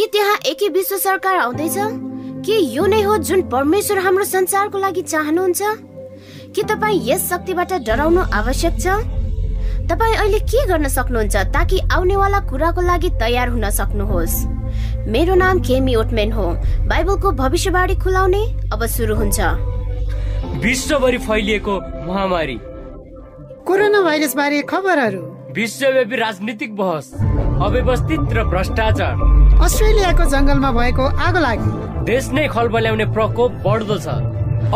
के त्यहाँ एकै विश्व सरकार आउँदैछ? के यो नै हो जुन परमेश्वर हाम्रो संसारको लागि चाहनुहुन्छ? के तपाईँ यस शक्तिबाट डराउनु आवश्यक छ? तपाईँ अहिले के गर्न सक्नुहुन्छ ताकि आउनेवाला कुराको लागि तयार हुन सक्नुहोस्? मेरो नाम केमी ओटमेन हो। बाइबलको भविष्यवाणी खुलाउने अब सुरु हुन्छ। विश्वभरि फैलिएको महामारी। कोरोना भाइरस बारे खबरहरू। विश्वव्यापी राजनीतिक बहस अव्यवस्थित र भ्रष्टाचार। अस्ट्रेलियाको जङ्गलमा भएको आगो लागि। देश नै खलबल्याउने प्रकोप बढ्दो छ।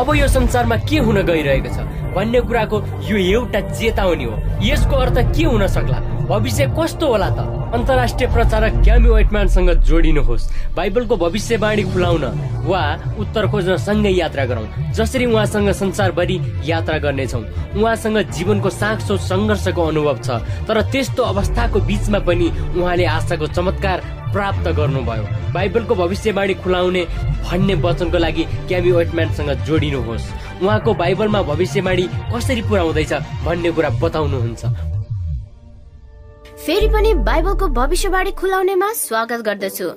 अब यो संसारमा के हुन गइरहेको छ? भन्ने कुराको यो एउटा चेतावनी हो। यसको अर्थ के हुन सक्ला? भविष्य कस्तो होला त? अन्तर्राष्ट्रिय प्रचारक क्यामी वेटम्यानसँग जोडिनुहोस्। बाइबलको भविष्यवाणी खुलाउन वा उत्तर खोज्न सँगै यात्रा गरौँ। जसरी उहाँसँग संसारभरि यात्रा गर्नेछौँ। उहाँसँग जीवनको साँचो सङ्घर्षको अनुभव छ। तर त्यस्तो अवस्थाको बिचमा पनि उहाँले आशाको चमत्कार प्राप्त गर्नुभयो। बाइबलको भविष्यवाणी खुलाउने भन्ने वचनको लागि क्यामी वेटम्यानसँग जोडिनुहोस्। उहाँको बाइबलमा भविष्यवाणी कसरी पुरा हुँदैछ भन्ने कुरा बताउनुहुन्छ। फेरि पनि बाइबलको भविष्यवाणी खुलाउनेमा स्वागत गर्दछु।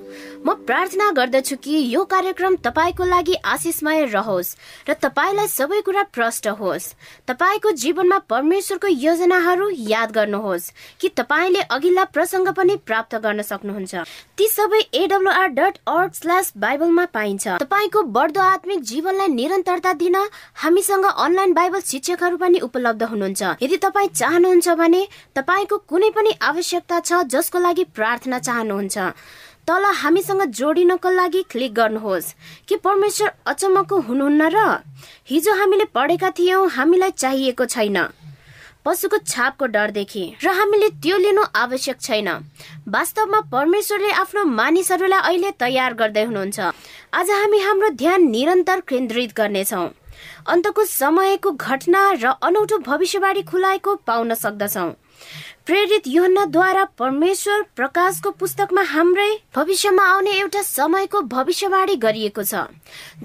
म प्रार्थना गर्दछु कि यो कार्यक्रम तपाईँको लागि आशिषमय रहोस् र तपाईँलाई सबै कुरा प्रष्ट होस्। तपाईँको जीवनमा परमेश्वरको योजनाहरू याद गर्नुहोस् कि तपाईँले अघिल्ला प्रसङ्ग पनि प्राप्त गर्न सक्नुहुन्छ। ती सबै एडब्लुआर डट अर्ग स्ल्यास बाइबलमा पाइन्छ। तपाईँको बढ्दो आत्मिक जीवनलाई निरन्तरता दिन हामीसँग अनलाइन बाइबल शिक्षकहरू पनि उपलब्ध हुनुहुन्छ। यदि तपाईँ चाहनुहुन्छ भने तपाईँको कुनै पनि आवश्यकता छ जसको लागि प्रार्थना चाहनुहुन्छ। तल हामीसँग जोडिनको लागि क्लिक गर्नुहोस्। कि परमेश्वर अचम्मको हुनुहुन्न र हिजो हामीले पढेका थियौँ हामीलाई चाहिएको छैन। पशुको छापको डरदेखि। र हामीले त्यो लिनु आवश्यक छैन। वास्तवमा परमेश्वरले आफ्नो मानिसहरूलाई अहिले तयार गर्दै हुनुहुन्छ। आज हामी हाम्रो ध्यान निरन्तर केन्द्रित गर्नेछौँ। अन्तको समयको घटना र अनौठो भविष्यवाणी खुलाएको पाउन सक्दछौँ। प्रेरित युहन्नाद्वारा परमेश्वर प्रकाशको पुस्तकमा हाम्रै भविष्यमा आउने एउटा समयको भविष्यवाणी गरिएको छ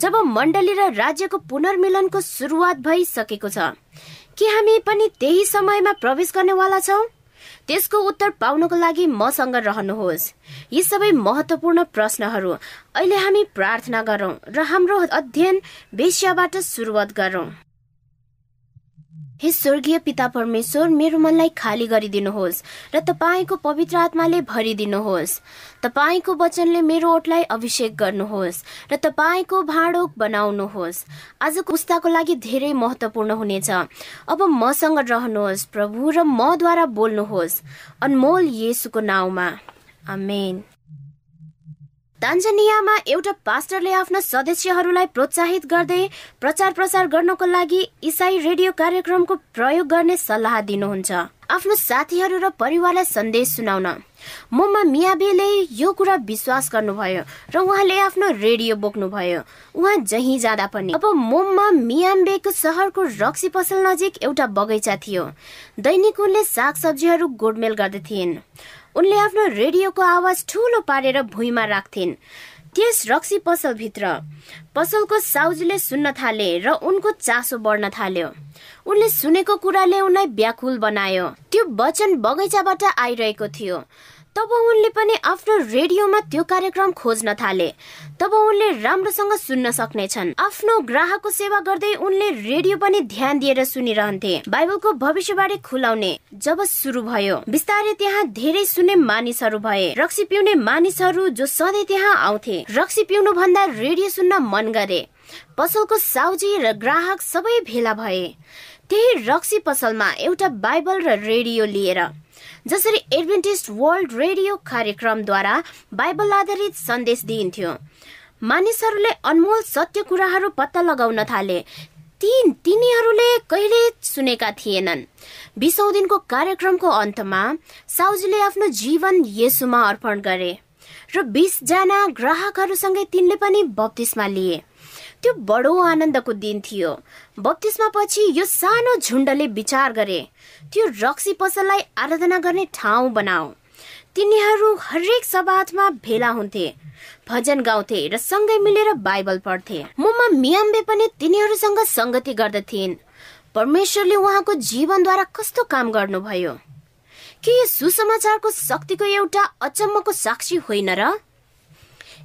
जब मण्डली र राज्यको पुनर्मिलनको सुरुवात भइसकेको छ। के हामी पनि त्यही समयमा प्रवेश गर्नेवाला छौँ? त्यसको उत्तर पाउनको लागि मसँग रहनुहोस्। यी सबै महत्वपूर्ण प्रश्नहरू अहिले हामी प्रार्थना गरौँ र हाम्रो अध्ययन वेश्याबाट सुरुवात गरौँ। हे स्वर्गीय पिता परमेश्वर मेरो मनलाई खाली गरिदिनुहोस् र तपाईँको पवित्र आत्माले भरिदिनुहोस्। तपाईँको वचनले मेरो ओठलाई अभिषेक गर्नुहोस् र तपाईँको भाँडो बनाउनुहोस्। आजको पुस्ताको लागि धेरै महत्वपूर्ण हुनेछ। अब मसँग रहनुहोस् प्रभु र मद्वारा बोल्नुहोस्। अनमोल येसुको नाउँमा। आमेन। तान्जानियामा एउटा पास्टरले आफ्ना सदस्यहरूलाई प्रोत्साहित गर्दै प्रचार प्रसार गर्नको लागि इसाई रेडियो कार्यक्रमको प्रयोग गर्ने सल्लाह दिनुहुन्छ। आफ्नो साथीहरू र परिवारलाई सन्देश सुनाउन। मोमा मियाबेले यो कुरा विश्वास गर्नुभयो र उहाँले आफ्नो रेडियो बोक्नुभयो। उहाँ जहीँ जाँदा पनि। अब मोममा मियाम्बेको सहरको रक्सी पसल नजिक एउटा बगैँचा थियो। दैनिक उनले साग सब्जीहरू गोडमेल गर्दथिन् उनले आफ्नो रेडियोको आवाज ठुलो पारेर भुइँमा राख्थिन्। त्यस रक्सी पसलभित्र पसलको साउजीले सुन्न थाले र उनको चासो बढ्न थाल्यो। उनले सुनेको कुराले उनलाई व्याकुल बनायो। त्यो वचन बगैँचाबाट आइरहेको थियो। तब उनले पनि आफ्नो रेडियोमा त्यो कार्यक्रम खोज्न थाले। तब उनले राम्रोसँग सुन्न सक्नेछन्। आफ्नो ग्राहकको सेवा गर्दै उनले रेडियो पनि ध्यान दिएर सुनिरहन्थे। बाइबलको भविष्यवाणी खुलाउने जब सुरु भयो। बिस्तारै त्यहाँ धेरै सुन्ने मानिसहरू भए। रक्सी पिउने मानिसहरू जो सधैँ त्यहाँ आउँथे। रक्सी पिउनु भन्दा रेडियो सुन्न मन गरे। पसलको साउजी र ग्राहक सबै भेला भए। त्यही रक्सी पसलमा एउटा बाइबल र रेडियो लिएर जसरी एडभेन्टिस्ट वर्ल्ड रेडियो कार्यक्रमद्वारा बाइबल आधारित सन्देश दिइन्थ्यो। मानिसहरूले अनमोल सत्य कुराहरू पत्ता लगाउन थाले। ती तिनीहरूले कहिले सुनेका थिएनन्। बिसौँ दिनको कार्यक्रमको अन्तमा साउजीले आफ्नो जीवन येसुमा अर्पण गरे र बिसजना ग्राहकहरूसँगै तिनले पनि बत्तिसमा लिए। त्यो बडो आनन्दको दिन थियो। बत्तिसमा पछि यो सानो झुन्डले विचार गरे। त्यो रक्सी पसललाई आराधना गर्ने ठाउँ बनाऊ। तिनीहरू हरेक सभामा भेला हुन्थे भजन गाउँथे र सँगै मिलेर बाइबल पढ्थे। मुमा मियाम्बे पनि तिनीहरूसँग सङ्गति गर्दथिन्। परमेश्वरले उहाँको जीवनद्वारा कस्तो काम गर्नुभयो? के यो सुसमाचारको शक्तिको एउटा अचम्मको साक्षी होइन र?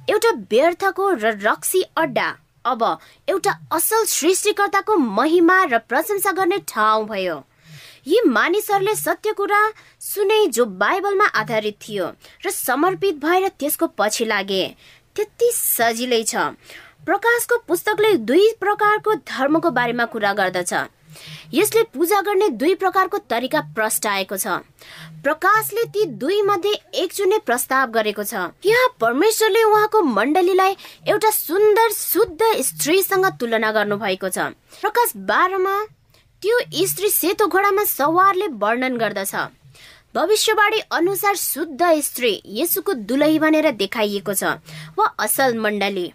एउटा व्यर्थको र रक्सी अड्डा अब एउटा असल सृष्टिकर्ताको महिमा र प्रशंसा गर्ने ठाउँ भयो। यी मानिसहरूले सत्य कुरा सुने जो बाइबलमा आधारित थियो र समर्पित भएर त्यसको पछि लागे। त्यति सजिलै छ। प्रकाशको पुस्तकले दुई प्रकारको धर्मको बारेमा कुरा गर्दछ। यसले पूजा गर्ने दुई प्रकारको तरिका प्रस्टाएको छ। प्रकाशले ती दुई मध्ये एक चुन्ने प्रस्ताव गरेको छ। यहाँ परमेश्वरले उहाँको मण्डलीलाई एउटा सुन्दर शुद्ध स्त्रीसँग तुलना गर्नु भएको छ। प्रकाश बाह्रमा त्यो स्त्री सेतो घोडामा सवारले वर्णन गर्दछ। भविष्यवाणी अनुसार शुद्ध स्त्री यसुको दुलही भनेर देखाइएको छ वा असल मण्डली।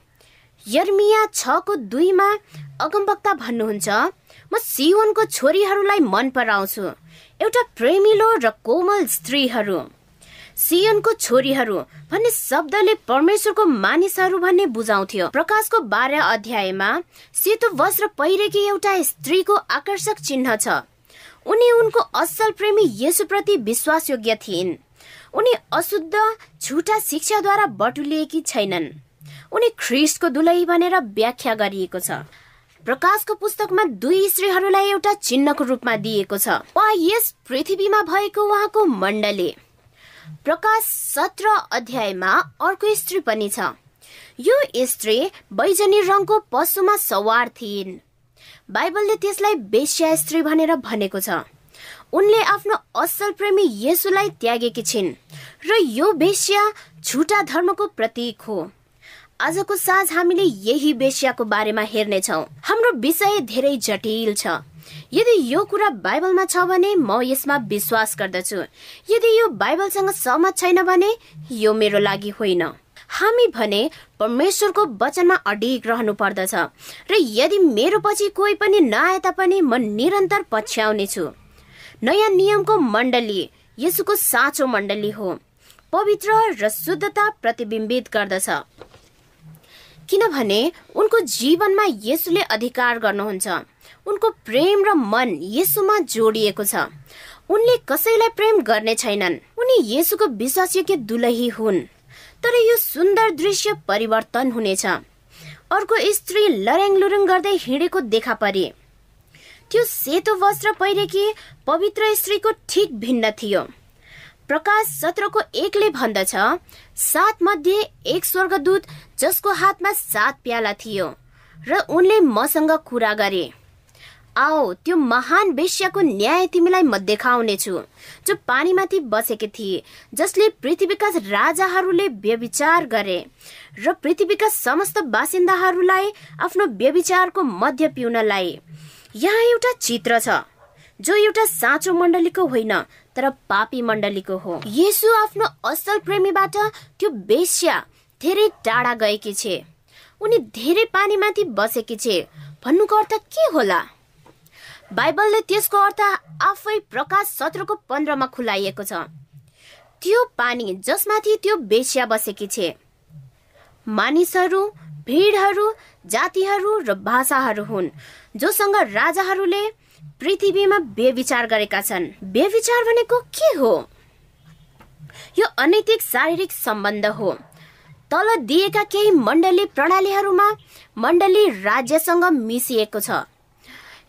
यर्मिया छको दुईमा अगमवक्ता भन्नुहुन्छ म सियोनको छोरीहरूलाई मन पराउँछु। एउटा प्रेमिलो र कोमल स्त्रीहरू। सियनको छोरीहरू भन्ने शब्दले परमेश्वरको मानिसहरू भन्ने बुझाउँथ्यो। प्रकाशको बाह्र अध्यायमा सेतो वस्त्र पहिरेकी एउटा स्त्रीको आकर्षक चिन्ह छ। उनी उनको असल प्रेमी यसुप्रति विश्वासयोग्य थिइन्। उनी अशुद्ध झुटा शिक्षाद्वारा बटुलिएकी छैनन्। उनी ख्रिस्टको दुलही भनेर व्याख्या गरिएको छ। प्रकाशको पुस्तकमा दुई स्त्रीहरूलाई एउटा चिन्हको रूपमा दिएको छ। वा यस पृथ्वीमा भएको उहाँको मण्डली। प्रकाश सत्र अध्यायमा अर्को स्त्री पनि छ। यो स्त्री बैजनी रङको पशुमा सवार थिइन्। बाइबलले त्यसलाई बेस्या स्त्री भनेर भनेको छ। उनले आफ्नो असल प्रेमी येसुलाई त्यागेकी छिन् र यो बेस्या झुटा धर्मको प्रतीक हो। आजको साँझ हामीले यही बेस्याको बारेमा हेर्नेछौ। हाम्रो विषय धेरै जटिल छ। यदि यो कुरा बाइबलमा छ भने म यसमा विश्वास गर्दछु। यदि यो बाइबलसँग सहमत छैन भने यो मेरो लागि होइन। हामी भने परमेश्वरको वचनमा अडिग रहनु पर्दछ र यदि मेरो पछि कोही पनि नआए तापनि म निरन्तर पछ्याउने छु नयाँ नियमको मण्डली यसुको साँचो मण्डली हो। पवित्र र शुद्धता प्रतिबिम्बित गर्दछ। किनभने उनको जीवनमा यसुले अधिकार गर्नुहुन्छ। उनको प्रेम र मन यसुमा जोडिएको छ। उनले कसैलाई प्रेम गर्ने छैनन्। उनी यसुको विश्वासयोग्य दुलही हुन्। तर यो सुन्दर दृश्य परिवर्तन हुनेछ। अर्को स्त्री लरेङ लुरुङ गर्दै हिँडेको देखा परे। त्यो सेतो वस्त्र पहिरेकी पवित्र स्त्रीको ठिक भिन्न थियो। प्रकाश सत्रको एकले भन्दछ सात मध्ये एक स्वर्गदूत जसको हातमा सात प्याला थियो र उनले मसँग कुरा गरे। आओ त्यो महान वेश्याको न्याय तिमीलाई म देखाउने छु जो पानीमाथि बसेकी थिए जसले पृथ्वीका राजाहरूले व्यविचार गरे र पृथ्वीका समस्त बासिन्दाहरूलाई आफ्नो व्यविचारको मध्य पिउनलाई। यहाँ एउटा चित्र छ जो एउटा साँचो मण्डलीको होइन तर पापी मण्डलीको हो। यसु आफ्नो असल प्रेमीबाट त्यो बेस्या धेरै टाढा गएकी छे। उनी धेरै पानीमाथि बसेकी छे। भन्नुको अर्थ के होला? बाइबलले त्यसको अर्थ आफै प्रकाश सत्रको पन्ध्रमा खुलाइएको छ। त्यो पानी जसमाथि त्यो बेस्या बसेकी छे। मानिसहरू भिडहरू जातिहरू र भाषाहरू हुन् जोसँग राजाहरूले पृथ्वीमा बेविचार गरेका छन्। बेविचार भनेको के हो? यो अनैतिक शारीरिक सम्बन्ध हो। तल दिएका केही मण्डली प्रणालीहरूमा मण्डली राज्यसँग मिसिएको छ।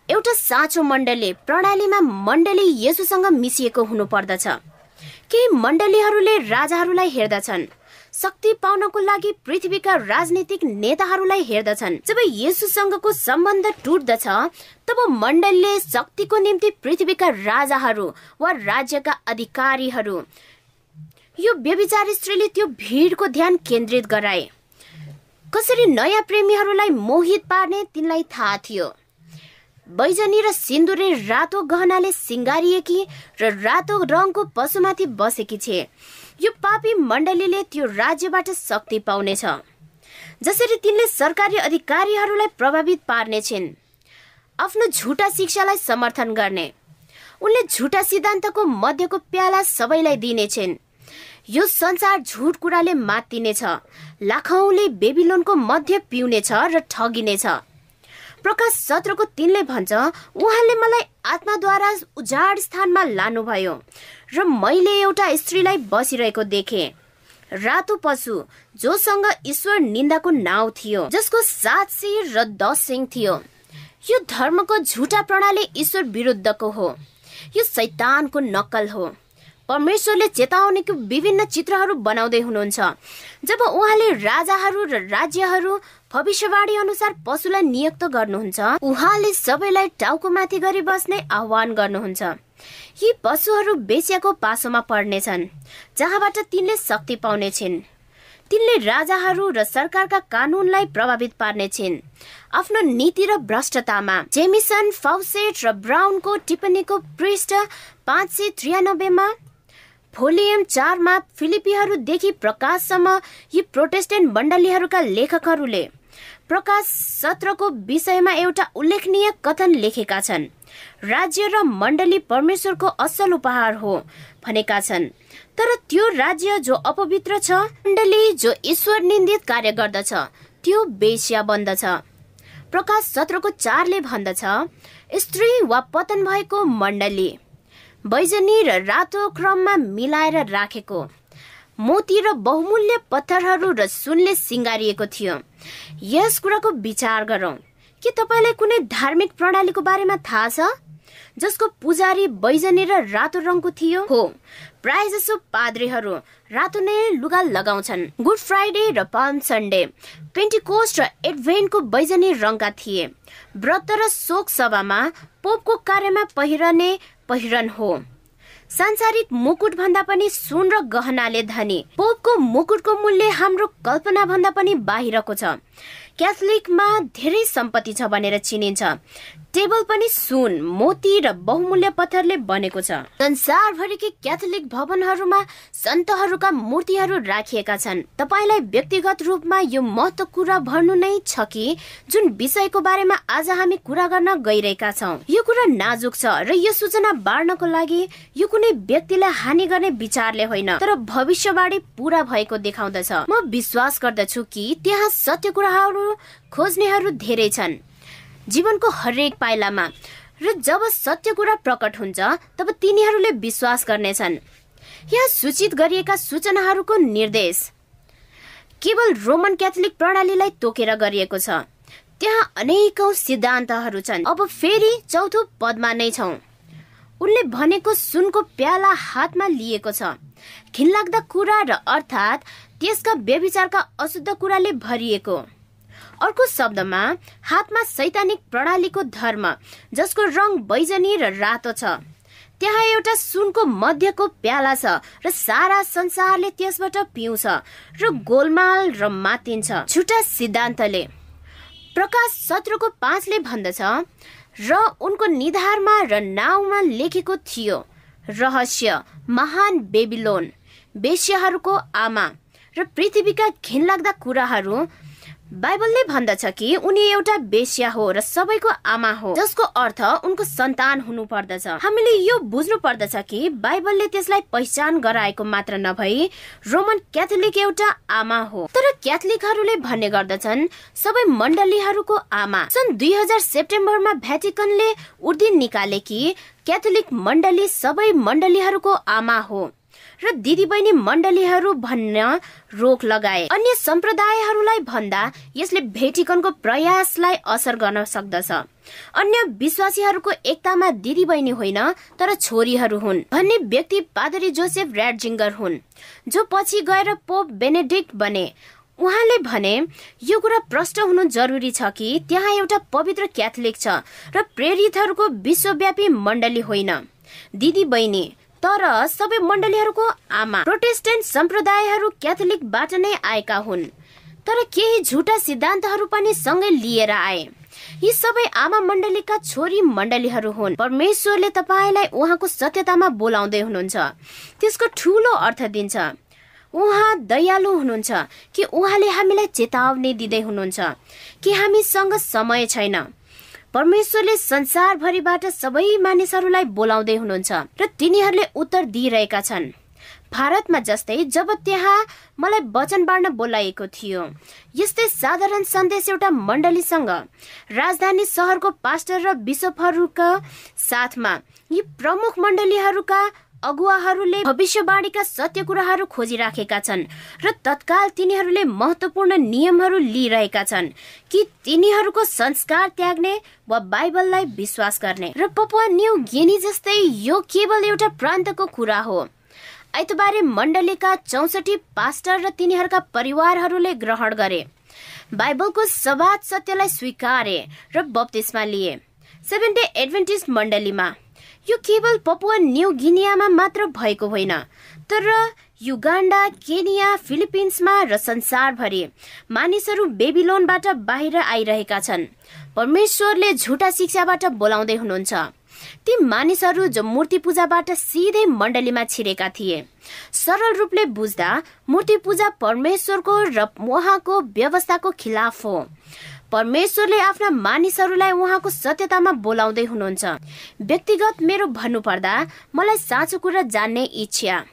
एउटा साँचो मण्डली प्रणालीमा मण्डली यसुसँग मिसिएको हुनु पर्दछ केही मण्डलीहरूले राजाहरूलाई हेर्दछन्। शक्ति पाउनको लागि पृथ्वीका राजनीतिक नेताहरूलाई हेर्दछन्। जब यसुसँगको सम्बन्ध टुट्दछ तब मण्डलले शक्तिको निम्ति पृथ्वीका राजाहरू वा राज्यका अधिकारीहरू यो व्यविचार स्त्रीले त्यो भिडको ध्यान केन्द्रित गराए। कसरी नयाँ प्रेमीहरूलाई मोहित पार्ने तिनलाई थाहा थियो। बैजनी र सिन्दुरे रातो गहनाले सिङ्गारिएकी र रातो रङको पशुमाथि बसेकी छे। यो पापी मण्डलीले त्यो राज्यबाट शक्ति पाउनेछ। जसरी तिनले सरकारी अधिकारीहरूलाई प्रभावित पार्नेछन् आफ्नो झुटा शिक्षालाई समर्थन गर्ने। उनले झुटा सिद्धान्तको मध्यको प्याला सबैलाई दिनेछन् यो संसार झुट कुराले मातिनेछ। लाखौंले बेबिलोनको मध्य पिउनेछ र ठगिनेछ। प्रकाश सत्रको तिनले भन्छ उहाँले मलाई आत्माद्वारा उजाड स्थानमा लानुभयो र मैले एउटा स्त्रीलाई बसिरहेको देखे। रातो पशु जोसँग ईश्वर निन्दाको नाउँ थियो जसको सात शिर र दस सिंह थियो। यो धर्मको झुटा प्रणाली ईश्वर विरुद्धको हो। यो शैतानको नक्कल हो। परमेश्वरले चेतावनीको विभिन्न चित्रहरू बनाउँदै हुनुहुन्छ। जब उहाँले राजाहरू र राज्यहरू भविष्यवाणी अनुसार पशुलाई नियुक्त गर्नुहुन्छ। उहाँले सबैलाई टाउकोमाथि गरी बस्ने आह्वान गर्नुहुन्छ। यी पशुहरू बेसियाको पासोमा पर्नेछन् जहाँबाट तिनले शक्ति पाउनेछिन्। तिनले राजाहरू र सरकारका कानूनलाई प्रभावित पार्नेछिन्। आफ्नो नीति र भ्रष्टतामा जेमिसन फाउसेट र ब्राउनको टिप्पणीको पृष्ठ पाँच सय त्रियानब्बेमा भोलियम चारमा फिलिपीहरूदेखि प्रकाशसम्म यी प्रोटेस्टेन्ट मण्डलीहरूका लेखकहरूले प्रकाश सत्रको विषयमा एउटा उल्लेखनीय कथन लेखेका छन्। राज्य र मण्डली परमेश्वरको असल उपहार हो भनेका छन्। तर त्यो राज्य जो अपवित्र छ मण्डली जो ईश्वर निन्दित कार्य गर्दछ त्यो बेस्या बन्दछ प्रकाश सत्रको चारले भन्दछ स्त्री वा पतन भएको मण्डली। बैजनी र रातो क्रममा मिलाएर राखेको। मोती र बहुमूल्य पत्थरहरू र सुनले सिँगारिएको थियो। यस कुराको विचार गरौँ। के तपाईँलाई कुनै धार्मिक प्रणालीको बारेमा थाहा छ? जसको पुजारी बैजनी र रातो रङको थियो? हो। प्राय जसो पाद्रीहरू रातो नै लुगा लगाउँछन्। गुड फ्राइडे र पाल्म सन्डे पेन्टिकोस्ट र एडभेन्टको बैजनी रङका थिए। व्रत र शोक सभामा पोपको कार्यमा पहिरने पहिरन हो। सांसारिक मुकुट भन्दा पनि सुन र गहनाले धनी। पोपको मुकुटको मूल्य हाम्रो कल्पना भन्दा पनि बाहिरको छ। क्याथोलिकमा धेरै सम्पत्ति छ भनेर चिनिन्छ। टेबल पनि सुन मोती र बहुमूल्य पत्थरले बनेको छ। संसारभरिकै क्याथोलिक भवनहरूमा सन्तहरूका मूर्तिहरू राखिएका छन्। तपाईँलाई व्यक्तिगत रूपमा यो महत्व कुरा भर्नु नै छ कि जुन विषयको बारेमा आज हामी कुरा गर्न गइरहेका छौँ। यो कुरा नाजुक छ र यो सूचना बाँड्नको लागि यो कुनै व्यक्तिलाई हानि गर्ने विचारले होइन तर भविष्यवाणी पूरा भएको देखाउँदछ। म विश्वास गर्दछु कि त्यहाँ सत्य कुराहरू खोज्नेहरू धेरै छन्। जीवनको हरेक पाइलामा। र जब सत्य कुरा प्रकट हुन्छ तब तिनीहरूले विश्वास गर्नेछन्। यहाँ सूचित गरिएका सूचनाहरूको निर्देश। केवल रोमन क्याथोलिक प्रणालीलाई तोकेर गरिएको छ। त्यहाँ अनेकौं सिद्धान्तहरू छन्। अब फेरि चौथो पदमा नै छौ। उनले भनेको सुनको प्याला हातमा लिएको छ। घिनलाग्दा कुरा र अर्थात् त्यसका व्यविचारका अशुद्ध कुराले भरिएको। अर्को शब्दमा हातमा सैद्धान्तिक प्रणालीको धर्म जसको रङ बैजनी र रातो छ। त्यहाँ एउटा सुनको मध्यको प्याला छ र सारा संसारले त्यसबाट पिउँछ र गोलमाल र मातिन्छ। छुट्टा सिद्धान्तले प्रकाश सत्रको पाँचले भन्दछ र उनको निधारमा र नाउँमा लेखेको थियो रहस्य महान बेबिलोन बेस्यहरूको आमा र पृथ्वीका घिनलाग्दा कुराहरू बाइबलले भन्दछ कि उनी एउटा बेस्या हो र सबैको आमा हो जसको अर्थ उनको सन्तान हुनु पर्दछ। हामीले यो बुझ्नु पर्दछ कि बाइबलले त्यसलाई पहिचान गराएको मात्र नभई रोमन क्याथोलिक एउटा आमा हो। तर क्याथोलिकहरूले भन्ने गर्दछन् सबै मण्डलीहरूको आमा। सन् दुई हजार सेप्टेम्बरमा भ्याटिकनले उर्दिन निकाले कि क्याथोलिक मण्डली सबै मण्डलीहरूको आमा हो। र दिदीबहिनी मण्डलीहरू भन्न रोक लगाए। अन्य सम्प्रदायहरूलाई भन्दा यसले भेटिकनको प्रयासलाई असर गर्न सक्दछ। अन्य विश्वासीहरूको एकतामा दिदीबहिनी होइन तर छोरीहरू हुन् भन्ने व्यक्ति पादरी जोसेफ ऱ्याडजिङ्गर हुन् जो पछि गएर पोप बेनेडिक्ट बने। उहाँले भने यो कुरा प्रष्ट हुनु जरुरी छ कि त्यहाँ एउटा पवित्र क्याथोलिक छ र प्रेरितहरूको विश्वव्यापी मण्डली होइन। दिदी बहिनी तर सबै मण्डलीहरूको आमा प्रोटेस्टेन्ट सम्प्रदायहरू क्याथोलिकबाट नै आएका हुन्। तर केही झुटा सिद्धान्तहरू पनि सँगै लिएर आए। यी सबै आमा मण्डलीका छोरी मण्डलीहरू हुन्। परमेश्वरले तपाईँलाई उहाँको सत्यतामा बोलाउँदै हुनुहुन्छ। त्यसको ठुलो अर्थ दिन्छ उहाँ दयालु हुनुहुन्छ कि उहाँले हामीलाई चेतावनी दिँदै हुनुहुन्छ कि हामीसँग समय छैन। परमेश्वरले संसारभरिबाट सबै मानिसहरूलाई बोलाउँदै हुनुहुन्छ र तिनीहरूले उत्तर दिइरहेका छन्। भारतमा जस्तै जब त्यहाँ मलाई वचन बाँड्न बोलाइएको थियो यस्तै साधारण सन्देश एउटा मण्डलीसँग राजधानी सहरको पास्टर र बिसपहरूका साथमा यी प्रमुख मण्डलीहरूका अगुवाहरूले भविष्यवाणीका सत्य कुराहरू खोजिराखेका छन् र तत्काल तिनीहरूले महत्वपूर्ण नियमहरू लिइरहेका छन् कि तिनीहरूको संस्कार त्याग्ने वा बाइबललाई विश्वास गर्ने। र पपुवा न्यू गिनी जस्तै यो केवल एउटा प्रान्तको कुरा हो। आइतबारे मण्डलीका चौसठी पास्टर र तिनीहरूका परिवारहरूले ग्रहण गरे। बाइबलको सवाद सत्यलाई स्वीकारे र बप्तिस्मा लिए। सेभेन डे एडभेन्टिस्ट मण्डलीमा यो केवल पपुवा न्यू गिनियामा मात्र भएको होइन तर युगान्डा केनिया फिलिपिन्समा र संसारभरि मानिसहरू बेबिलोनबाट बाहिर आइरहेका छन्। परमेश्वरले झुटा शिक्षाबाट बोलाउँदै हुनुहुन्छ। ती मानिसहरू जो मूर्ति पूजाबाट सिधै मण्डलीमा छिरेका थिए। सरल रूपले बुझ्दा मूर्ति पूजा परमेश्वरको र उहाँको व्यवस्थाको खिलाफ हो। परमेश्वरले आफ्ना मानिसहरूलाई उहाँको सत्यतामा बोलाउँदै हुनुहुन्छ। व्यक्तिगत मेरो भन्नुपर्दा मलाई साँचो कुरा जान्ने इच्छा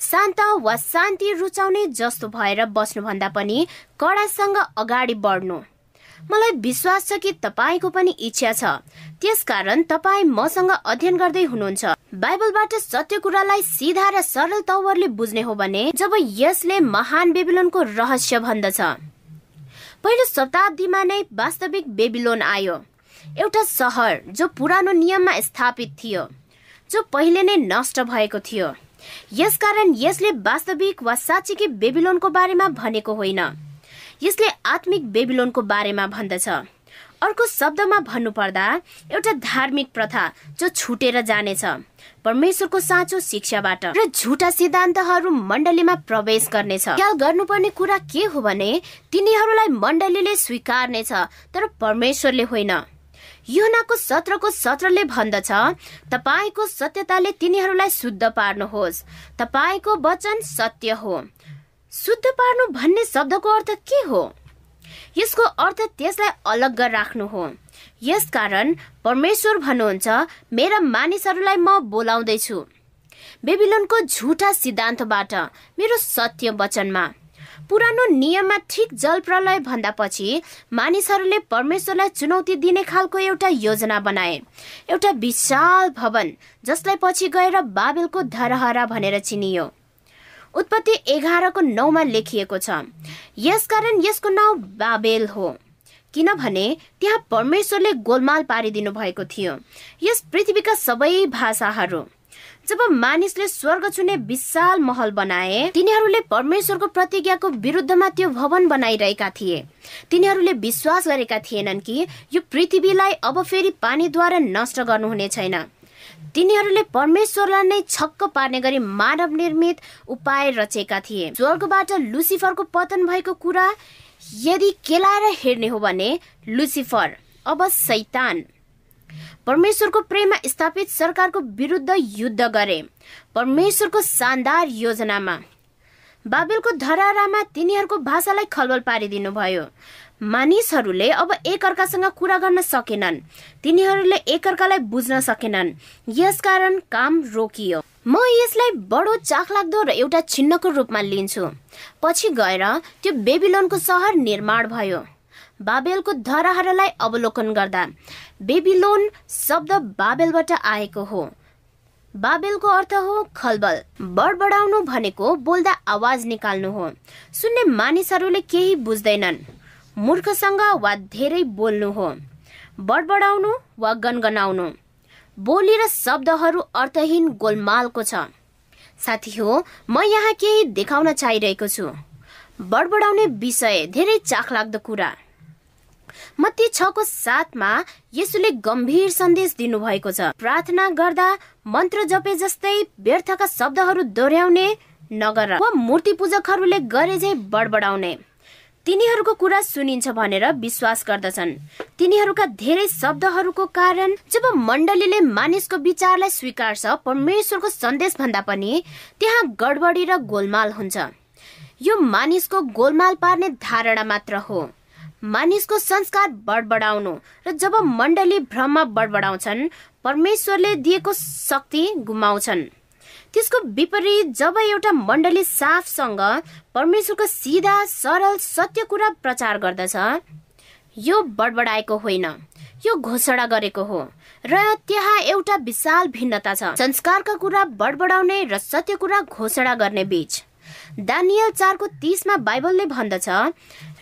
शान्त वा शान्ति रुचाउने जस्तो भएर बस्नुभन्दा पनि कडासँग अगाडि बढ्नु। मलाई विश्वास छ कि तपाईँको पनि इच्छा छ। त्यसकारण तपाईँ मसँग अध्ययन गर्दै हुनुहुन्छ। बाइबलबाट सत्य कुरालाई सिधा र सरल तवरले बुझ्ने हो भने जब यसले महान बेबिलोनको रहस्य भन्दछ। पहिलो शताब्दीमा नै वास्तविक बेबिलोन आयो। एउटा सहर जो पुरानो नियममा स्थापित थियो जो पहिले नै नष्ट भएको थियो। यसकारण यसले वास्तविक वा साँच्चीकै बेबिलोनको बारेमा भनेको होइन। यसले आत्मिक बेबिलोनको बारेमा भन्दछ। अर्को शब्दमा भन्नुपर्दा एउटा धार्मिक प्रथा जो छुटेर जानेछ। परमेश्वरको साँचो शिक्षाबाट र झुटा सिद्धान्तहरू मण्डलीमा प्रवेश गर्नेछ। ख्याल गर्नुपर्ने कुरा के हो भने तिनीहरूलाई मण्डलीले स्वीकार्नेछ तर परमेश्वरले होइन। युनाको सत्रको सत्रले भन्दछ तपाईँको सत्यताले तिनीहरूलाई शुद्ध पार्नुहोस्। तपाईँको वचन सत्य हो। शुद्ध पार्नु भन्ने शब्दको अर्थ के हो? यसको अर्थ त्यसलाई अलग राख्नु हो। यसकारण परमेश्वर भन्नुहुन्छ मेरा मानिसहरूलाई म बोलाउँदैछु। बेबिलोनको झुटा सिद्धान्तबाट मेरो सत्य वचनमा। पुरानो नियममा ठिक जल प्रलय भन्दा पछि मानिसहरूले परमेश्वरलाई चुनौती दिने खालको एउटा योजना बनाए। एउटा विशाल भवन जसलाई पछि गएर बाबेलको धरहरा भनेर चिनियो। उत्पत्ति एघारको नौमा लेखिएको छ। यसकारण यसको नाउँ बाबेल हो। किनभने त्यहाँ परमेश्वरले गोलमाल पारिदिनु भएको थियो। यस पृथ्वीका सबै भाषाहरू। जब मानिसले स्वर्ग छुने विशाल महल बनाए तिनीहरूले परमेश्वरको प्रतिज्ञाको विरुद्धमा त्यो भवन बनाइरहेका थिए। तिनीहरूले विश्वास गरेका थिएनन् कि यो पृथ्वीलाई अब फेरि पानीद्वारा नष्ट गर्नुहुने छैन। तिनीहरूले परमेश्वरलाई नै छक्क पार्ने गरी मानव निर्मित उपाय रचेका थिए। स्वर्गबाट लुसिफरको पतन भएको कुरा यदि केलाएर हेर्ने हो भने लुसिफर अब सैतान। परमेश्वरको प्रेममा स्थापित सरकारको विरुद्ध युद्ध गरे। परमेश्वरको शानदार योजनामा। बाबेलको धरारामा तिनीहरूको भाषालाई खलबल पारिदिनु भयो मानिसहरूले अब एकअर्कासँग कुरा गर्न सकेनन्। तिनीहरूले एकअर्कालाई बुझ्न सकेनन्। यसकारण काम रोकियो। म यसलाई बडो चाखलाग्दो र एउटा छिन्नको रूपमा लिन्छु। पछि गएर त्यो बेबिलोनको सहर निर्माण भयो। बाबेलको धराहरलाई अवलोकन गर्दा बेबिलोन शब्द बाबेलबाट आएको हो। बाबेलको अर्थ हो खलबल। बढाउनु भनेको बोल्दा आवाज निकाल्नु हो। सुन्ने मानिसहरूले केही बुझ्दैनन्। मूर्खसँग वा धेरै बोल्नु हो। बडबडाउनु वा गनगनाउनु। बोली र शब्दहरू अर्थहीन गोलमालको छ। साथी हो म यहाँ केही देखाउन चाहिरहेको छु। बडबडाउने विषय धेरै चाखलाग्दो कुरा। मती छको साथमा यसुले गम्भीर सन्देश दिनुभएको छ। प्रार्थना गर्दा मन्त्र जपे जस्तै व्यर्थका शब्दहरू दोहोऱ्याउने नगर वा मूर्ति पूजकहरूले गरे झै बडबडाउने। तिनीहरूको कुरा सुनिन्छ भनेर विश्वास गर्दछन्। तिनीहरूका धेरै शब्दहरूको कारण जब मण्डलीले मानिसको विचारलाई स्वीकार्छ परमेश्वरको सन्देश भन्दा पनि त्यहाँ गडबडी र गोलमाल हुन्छ। यो मानिसको गोलमाल पार्ने धारणा मात्र हो। मानिसको संस्कार बढबडाउनु र जब मण्डली भ्रममा बढबडाउँछन् परमेश्वरले दिएको शक्ति गुमाउँछन्। त्यसको विपरीत जब एउटा मण्डली साफसँग परमेश्वरको सिधा सरल सत्य कुरा प्रचार गर्दछ यो बडबडाएको होइन। यो घोषणा गरेको हो। र त्यहाँ एउटा विशाल भिन्नता छ। संस्कारका कुरा बडबडाउने र सत्य कुरा घोषणा गर्ने बीच। दानियल चारको तिसमा बाइबलले भन्दछ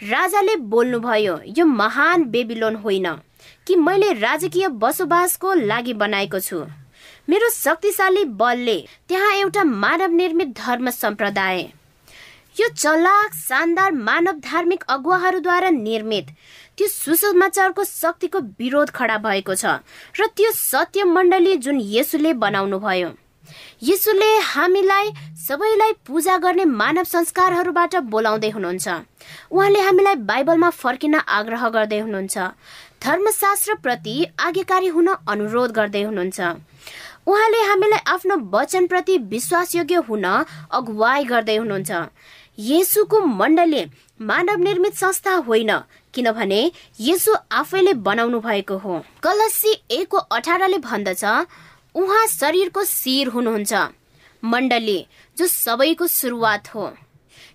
राजाले बोल्नुभयो यो महान बेबिलोन होइन कि मैले राजकीय बसोबासको लागि बनाएको छु। मेरो शक्तिशाली बलले त्यहाँ एउटा मानव निर्मित धर्म सम्प्रदाय यो चलाक शानदार मानव धार्मिक अगुवाहरूद्वारा निर्मित त्यो सुसमाचारको शक्तिको विरोध खडा भएको छ र त्यो सत्य मण्डली जुन येसुले बनाउनु भयो यीशुले हामीलाई सबैलाई पूजा गर्ने मानव संस्कारहरूबाट बोलाउँदै हुनुहुन्छ। उहाँले हामीलाई बाइबलमा फर्किन आग्रह गर्दै हुनुहुन्छ। धर्मशास्त्र प्रति आज्ञाकारी हुन अनुरोध गर्दै हुनुहुन्छ। उहाँले हामीलाई आफ्नो वचनप्रति विश्वासयोग्य हुन अगुवाई गर्दै हुनुहुन्छ। येसुको मण्डली मानव निर्मित संस्था होइन किनभने यसो आफैले बनाउनु भएको हो। कलसी एक अठारले भन्दछ उहाँ शरीरको शिर हुनुहुन्छ। मण्डली जो सबैको सुरुवात हो।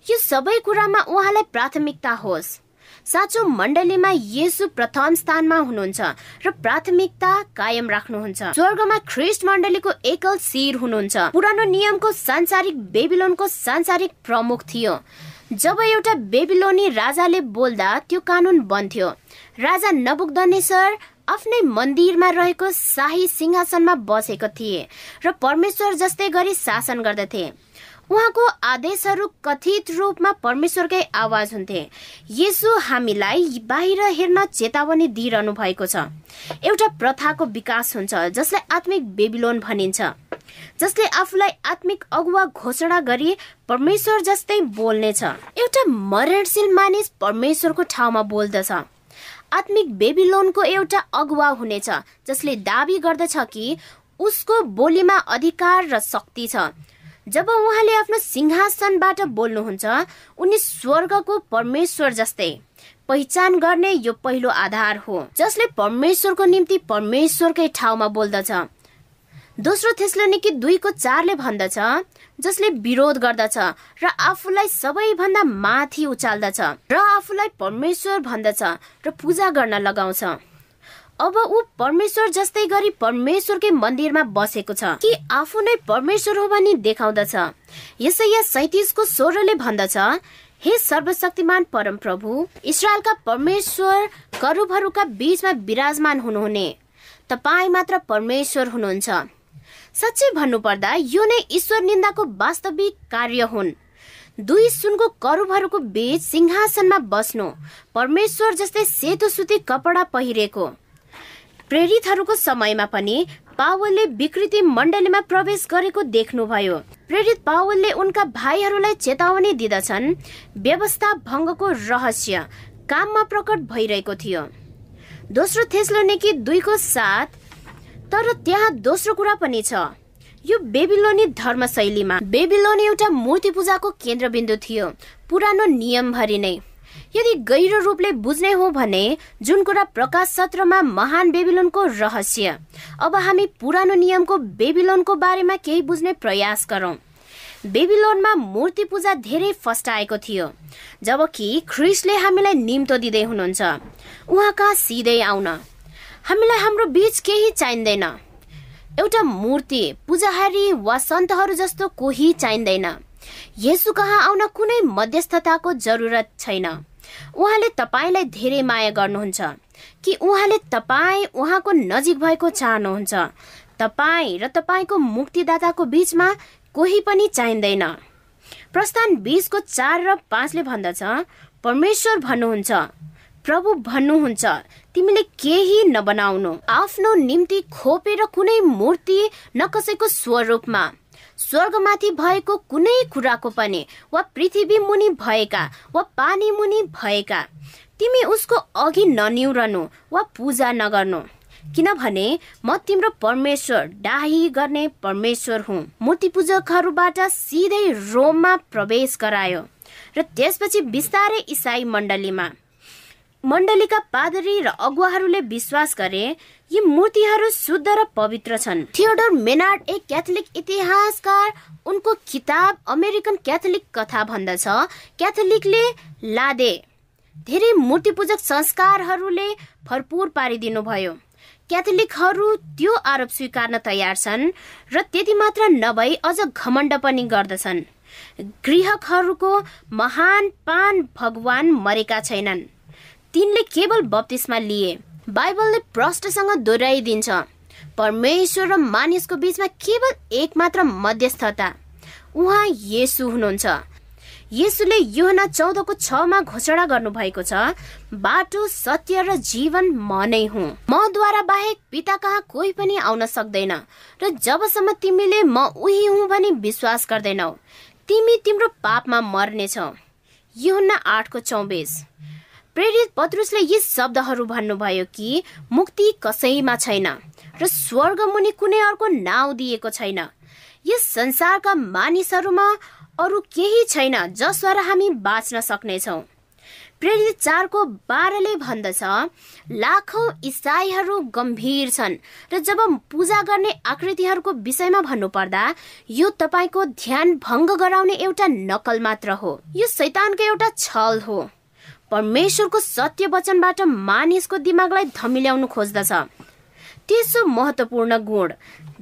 यो सबै कुरामा उहाँलाई प्राथमिकता होस्। साँचो मण्डलीमा येसु प्रथम स्थानमा हुनुहुन्छ र प्राथमिकता कायम राख्नुहुन्छ। स्वर्गमा ख्रिस्ट मण्डलीको एकल शिर हुनुहुन्छ। पुरानो नियमको सांसारिक बेबिलोनको सांसारिक प्रमुख थियो। जब एउटा बेबिलोनी राजाले बोल्दा त्यो कानुन बन्थ्यो। राजा नबुकदनेश्वर आफ्नै मन्दिरमा रहेको शाही सिंहासनमा बसेको थिए र परमेश्वर जस्तै गरी शासन गर्दथे। उहाँको आदेशहरू कथित रूपमा परमेश्वरकै आवाज हुन्थे। यसो हामीलाई बाहिर हेर्न चेतावनी दिइरहनु भएको छ। एउटा प्रथाको विकास हुन्छ जसलाई आत्मिक बेबिलोन भनिन्छ। जसले आफूलाई आत्मिक अगुवा घोषणा गरी परमेश्वर जस्तै बोल्नेछ। एउटा मरणशील मानिस परमेश्वरको ठाउँमा बोल्दछ। आत्मिक बेबिलोनको एउटा अगुवा हुनेछ जसले दावी गर्दछ कि उसको बोलीमा अधिकार र शक्ति छ। जब उहाँले आफ्नो सिंहासनबाट बोल्नुहुन्छ उनी स्वर्गको परमेश्वर जस्तै पहिचान गर्ने यो पहिलो आधार हो जसले परमेश्वरको निम्ति परमेश्वरकै ठाउँमा बोल्दछ। दोस्रो थेस्लोनिकी दुईको चारले भन्दछ जसले विरोध गर्दछ र आफूलाई सबैभन्दा माथि उचाल्दछ र आफूलाई परमेश्वर भन्दछ र पूजा गर्न लगाउँछ। अब ऊ परमेश्वर जस्तै गरी परमेश्वरकै मन्दिरमा बसेको छ कि आफू नै परमेश्वर हो भनी देखाउँदछ। यसैया सैतिसको स्वरले भन्दछ हे सर्वशक्तिमान परम प्रभु इसरायलका परमेश्वर करुबहरूका बीचमा विराजमान हुनुहुने। तपाईँ मात्र परमेश्वर हुनुहुन्छ। साँच्चै भन्नुपर्दा यो नै ईश्वर निन्दाको वास्तविक कार्य हुन्। दुई सुनको करुबहरूको बीच सिंहासनमा बस्नु परमेश्वर जस्तै सेतो सुती कपडा पहिरेको। प्रेरितहरूको समयमा पनि पावलले विकृति मण्डलीमा प्रवेश गरेको देख्नुभयो। प्रेरित पावलले उनका भाइहरूलाई चेतावनी दिँदछन्। व्यवस्था भङ्गको रहस्य काममा प्रकट भइरहेको थियो। दोस्रो थेस्लोनिकी दुईको साथ तर त्यहाँ दोस्रो कुरा पनि छ। यो बेबिलोनी धर्मशैलीमा बेबिलोनी एउटा मूर्ति पूजाको केन्द्रबिन्दु थियो। पुरानो नियमभरि नै। यदि गहिरो रूपले बुझ्ने हो भने जुन कुरा प्रकाश सत्रमा महान बेबिलोनको रहस्य अब हामी पुरानो नियमको बेबिलोनको बारेमा केही बुझ्ने प्रयास गरौँ। बेबिलोनमा मूर्ति पूजा धेरै फस्टाएको थियो जबकि ख्रिसले हामीलाई निम्तो दिँदै हुनुहुन्छ। उहाँ कहाँ सिधै आउन। हामीलाई हाम्रो बीच केही चाहिँदैन। एउटा मूर्ति पूजाहारी वा सन्तहरू जस्तो कोही चाहिँदैन। यसु कहाँ आउन कुनै मध्यस्थताको जरुरत छैन। उहाँले तपाईँलाई धेरै माया गर्नुहुन्छ। कि उहाँले तपाईँ उहाँको नजिक भएको चाहनुहुन्छ। तपाईँ र तपाईँको मुक्तिदाताको बिचमा कोही पनि चाहिँदैन। प्रस्थान बिसको चार र पाँचले भन्दछ परमेश्वर भन्नुहुन्छ प्रभु भन्नुहुन्छ तिमीले केही नबनाउनु। आफ्नो निम्ति खोपेर कुनै मूर्ति न कसैको स्वरूपमा। स्वर्गमाथि भएको कुनै कुराको पनि वा पृथ्वी मुनि भएका वा पानी मुनि भएका तिमी उसको अघि ननिउरनु वा पूजा नगर्नु। किनभने म तिम्रो परमेश्वर डाही गर्ने परमेश्वर हुँ। मूर्ति पूजकहरूबाट सिधै रोममा प्रवेश गरायो। र त्यसपछि बिस्तारै इसाई मण्डलीमा मण्डलीका पादरी र अगुवाहरूले विश्वास गरे यी मूर्तिहरू शुद्ध र पवित्र छन्। थियोडोर मेनार्ड एक क्याथोलिक इतिहासकार उनको किताब अमेरिकन क्याथोलिक कथा भन्दछ। क्याथोलिकले लादे। धेरै मूर्तिपूजक संस्कारहरूले भरपूर पारिदिनुभयो। क्याथोलिकहरू त्यो आरोप स्वीकार्न तयार छन् र त्यति मात्र नभई अझ घमण्ड पनि गर्दछन्। गृहकहरूको महान पान भगवान मरेका छैनन्। तिनले केवल बत्तिसमा लिए। बाइबलले प्रष्टसँग दोहोऱ्याइदिन्छ। परमेश्वर र मानिसको बीचमा केवल एक मात्र मध्यस्थता। उहाँ येसु हुनुहुन्छ। येसुले योहना चौधको छमा घोषणा गर्नुभएको छ बाटो सत्य र जीवन म नै हुँ। मद्वारा बाहेक पिता कहाँ कोही पनि आउन सक्दैन र जबसम्म तिमीले म उही हुँ भनी विश्वास गर्दैनौ तिमी तिम्रो पापमा मर्नेछौ। योहना आठको चौबिस। प्रेरित पत्रुसले यी शब्दहरू भन्नुभयो कि मुक्ति कसैमा छैन र स्वर्ग मुनि कुनै अर्को नाउँ दिएको छैन। यस संसारका मानिसहरूमा अरू केही छैन जसद्वारा हामी बाँच्न सक्नेछौँ। प्रेरित चारको बाह्रले भन्दछ लाखौं इसाईहरू गम्भीर छन् र जब पूजा गर्ने आकृतिहरूको विषयमा भन्नुपर्दा यो तपाईँको ध्यान भङ्ग गराउने एउटा नकल मात्र हो। यो शैतानको एउटा छल हो। परमेश्वरको सत्य वचनबाट मानिसको दिमागलाई धमिल्याउनु खोज्दछ। तेस्रो महत्वपूर्ण गुण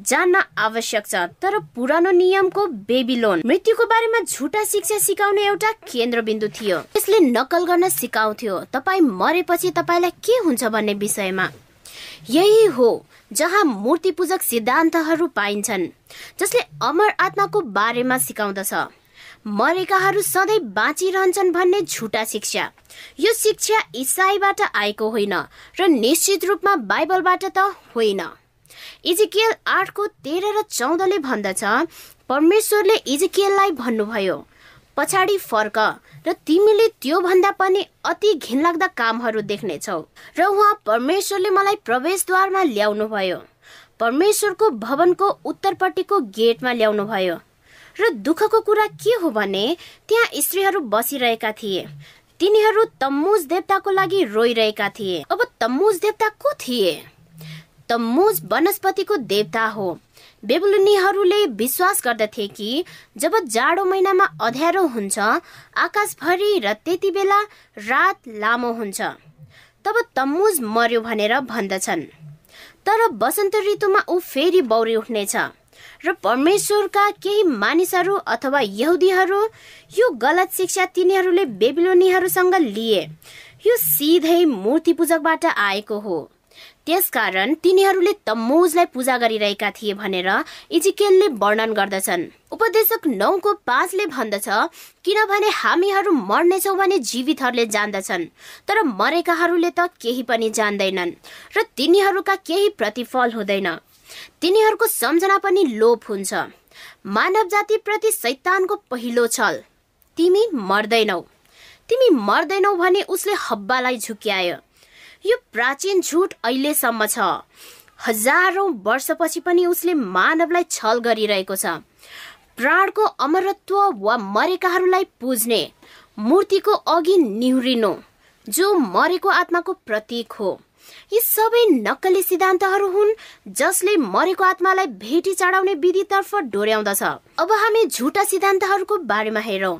जान्न आवश्यक छ तर पुरानो नियमको बेबिलोन। मृत्युको बारेमा झुटा शिक्षा सिकाउने एउटा केन्द्रबिन्दु थियो। यसले नकल गर्न सिकाउँथ्यो। तपाईँ मरेपछि तपाईँलाई के हुन्छ भन्ने विषयमा। यही हो जहाँ मूर्ति पूजक सिद्धान्तहरू पाइन्छन् जसले अमर आत्माको बारेमा सिकाउँदछ। मरेकाहरू सधैँ बाँचिरहन्छन् भन्ने झुटा शिक्षा। यो शिक्षा इसाईबाट आएको होइन र निश्चित रूपमा बाइबलबाट त होइन। इजिकियल आठको तेह्र र चौधले भन्दछ परमेश्वरले इजिकियललाई भन्नुभयो पछाडि फर्क र तिमीले त्यो भन्दा पनि अति घिनलाग्दा कामहरू देख्नेछौ। र उहाँ परमेश्वरले मलाई प्रवेशद्वारमा ल्याउनु भयो परमेश्वरको भवनको उत्तरपट्टिको गेटमा ल्याउनु भयो र दुःखको कुरा के हो भने त्यहाँ स्त्रीहरू बसिरहेका थिए। तिनीहरू तम्मुज देवताको लागि रोइरहेका थिए। अब तम्मुज देवता को थिए? तम्मुज वनस्पतिको देवता हो। बेबुलनीहरूले विश्वास गर्दथे कि जब जाडो महिनामा अध्यारो हुन्छ आकाशभरि र त्यति बेला रात लामो हुन्छ। तब तम्मुज मर्यो भनेर भन्दछन्। तर वसन्त ऋतुमा ऊ फेरि बौरी उठ्नेछ। र परमेश्वरका केही मानिसहरू अथवा यहुदीहरू यो गलत शिक्षा तिनीहरूले बेबिलोनीहरूसँग लिए। यो सिधै मूर्ति पूजकबाट आएको हो। त्यसकारण तिनीहरूले तम्मुजलाई पूजा गरिरहेका थिए भनेर इजिकेलले वर्णन गर्दछन्। उपदेशक नौको पाँचले भन्दछ किनभने हामीहरू मर्नेछौँ भने जीवितहरूले जान्दछन् तर मरेकाहरूले त केही पनि जान्दैनन् र तिनीहरूका केही प्रतिफल हुँदैन। तिनीहरूको सम्झना पनि लोप हुन्छ। मानव जाति प्रति शैतानको पहिलो छल। तिमी मर्दैनौ। तिमी मर्दैनौ भने उसले हब्बालाई झुक्यायो। यो प्राचीन झुट अहिलेसम्म छ। हजारौं वर्षपछि पनि उसले मानवलाई छल गरिरहेको छ। प्राणको अमरत्व वा मरेकाहरूलाई पुज्ने मूर्तिको अघि निहुरिनु जो मरेको आत्माको प्रतीक हो। यी सबै नक्कली सिद्धान्तहरू हुन् जसले मरेको आत्मालाई भेटी चढाउने विधितर्फ डोर्याउँदछ। अब हामी झुटा सिद्धान्तहरूको बारेमा हेरौँ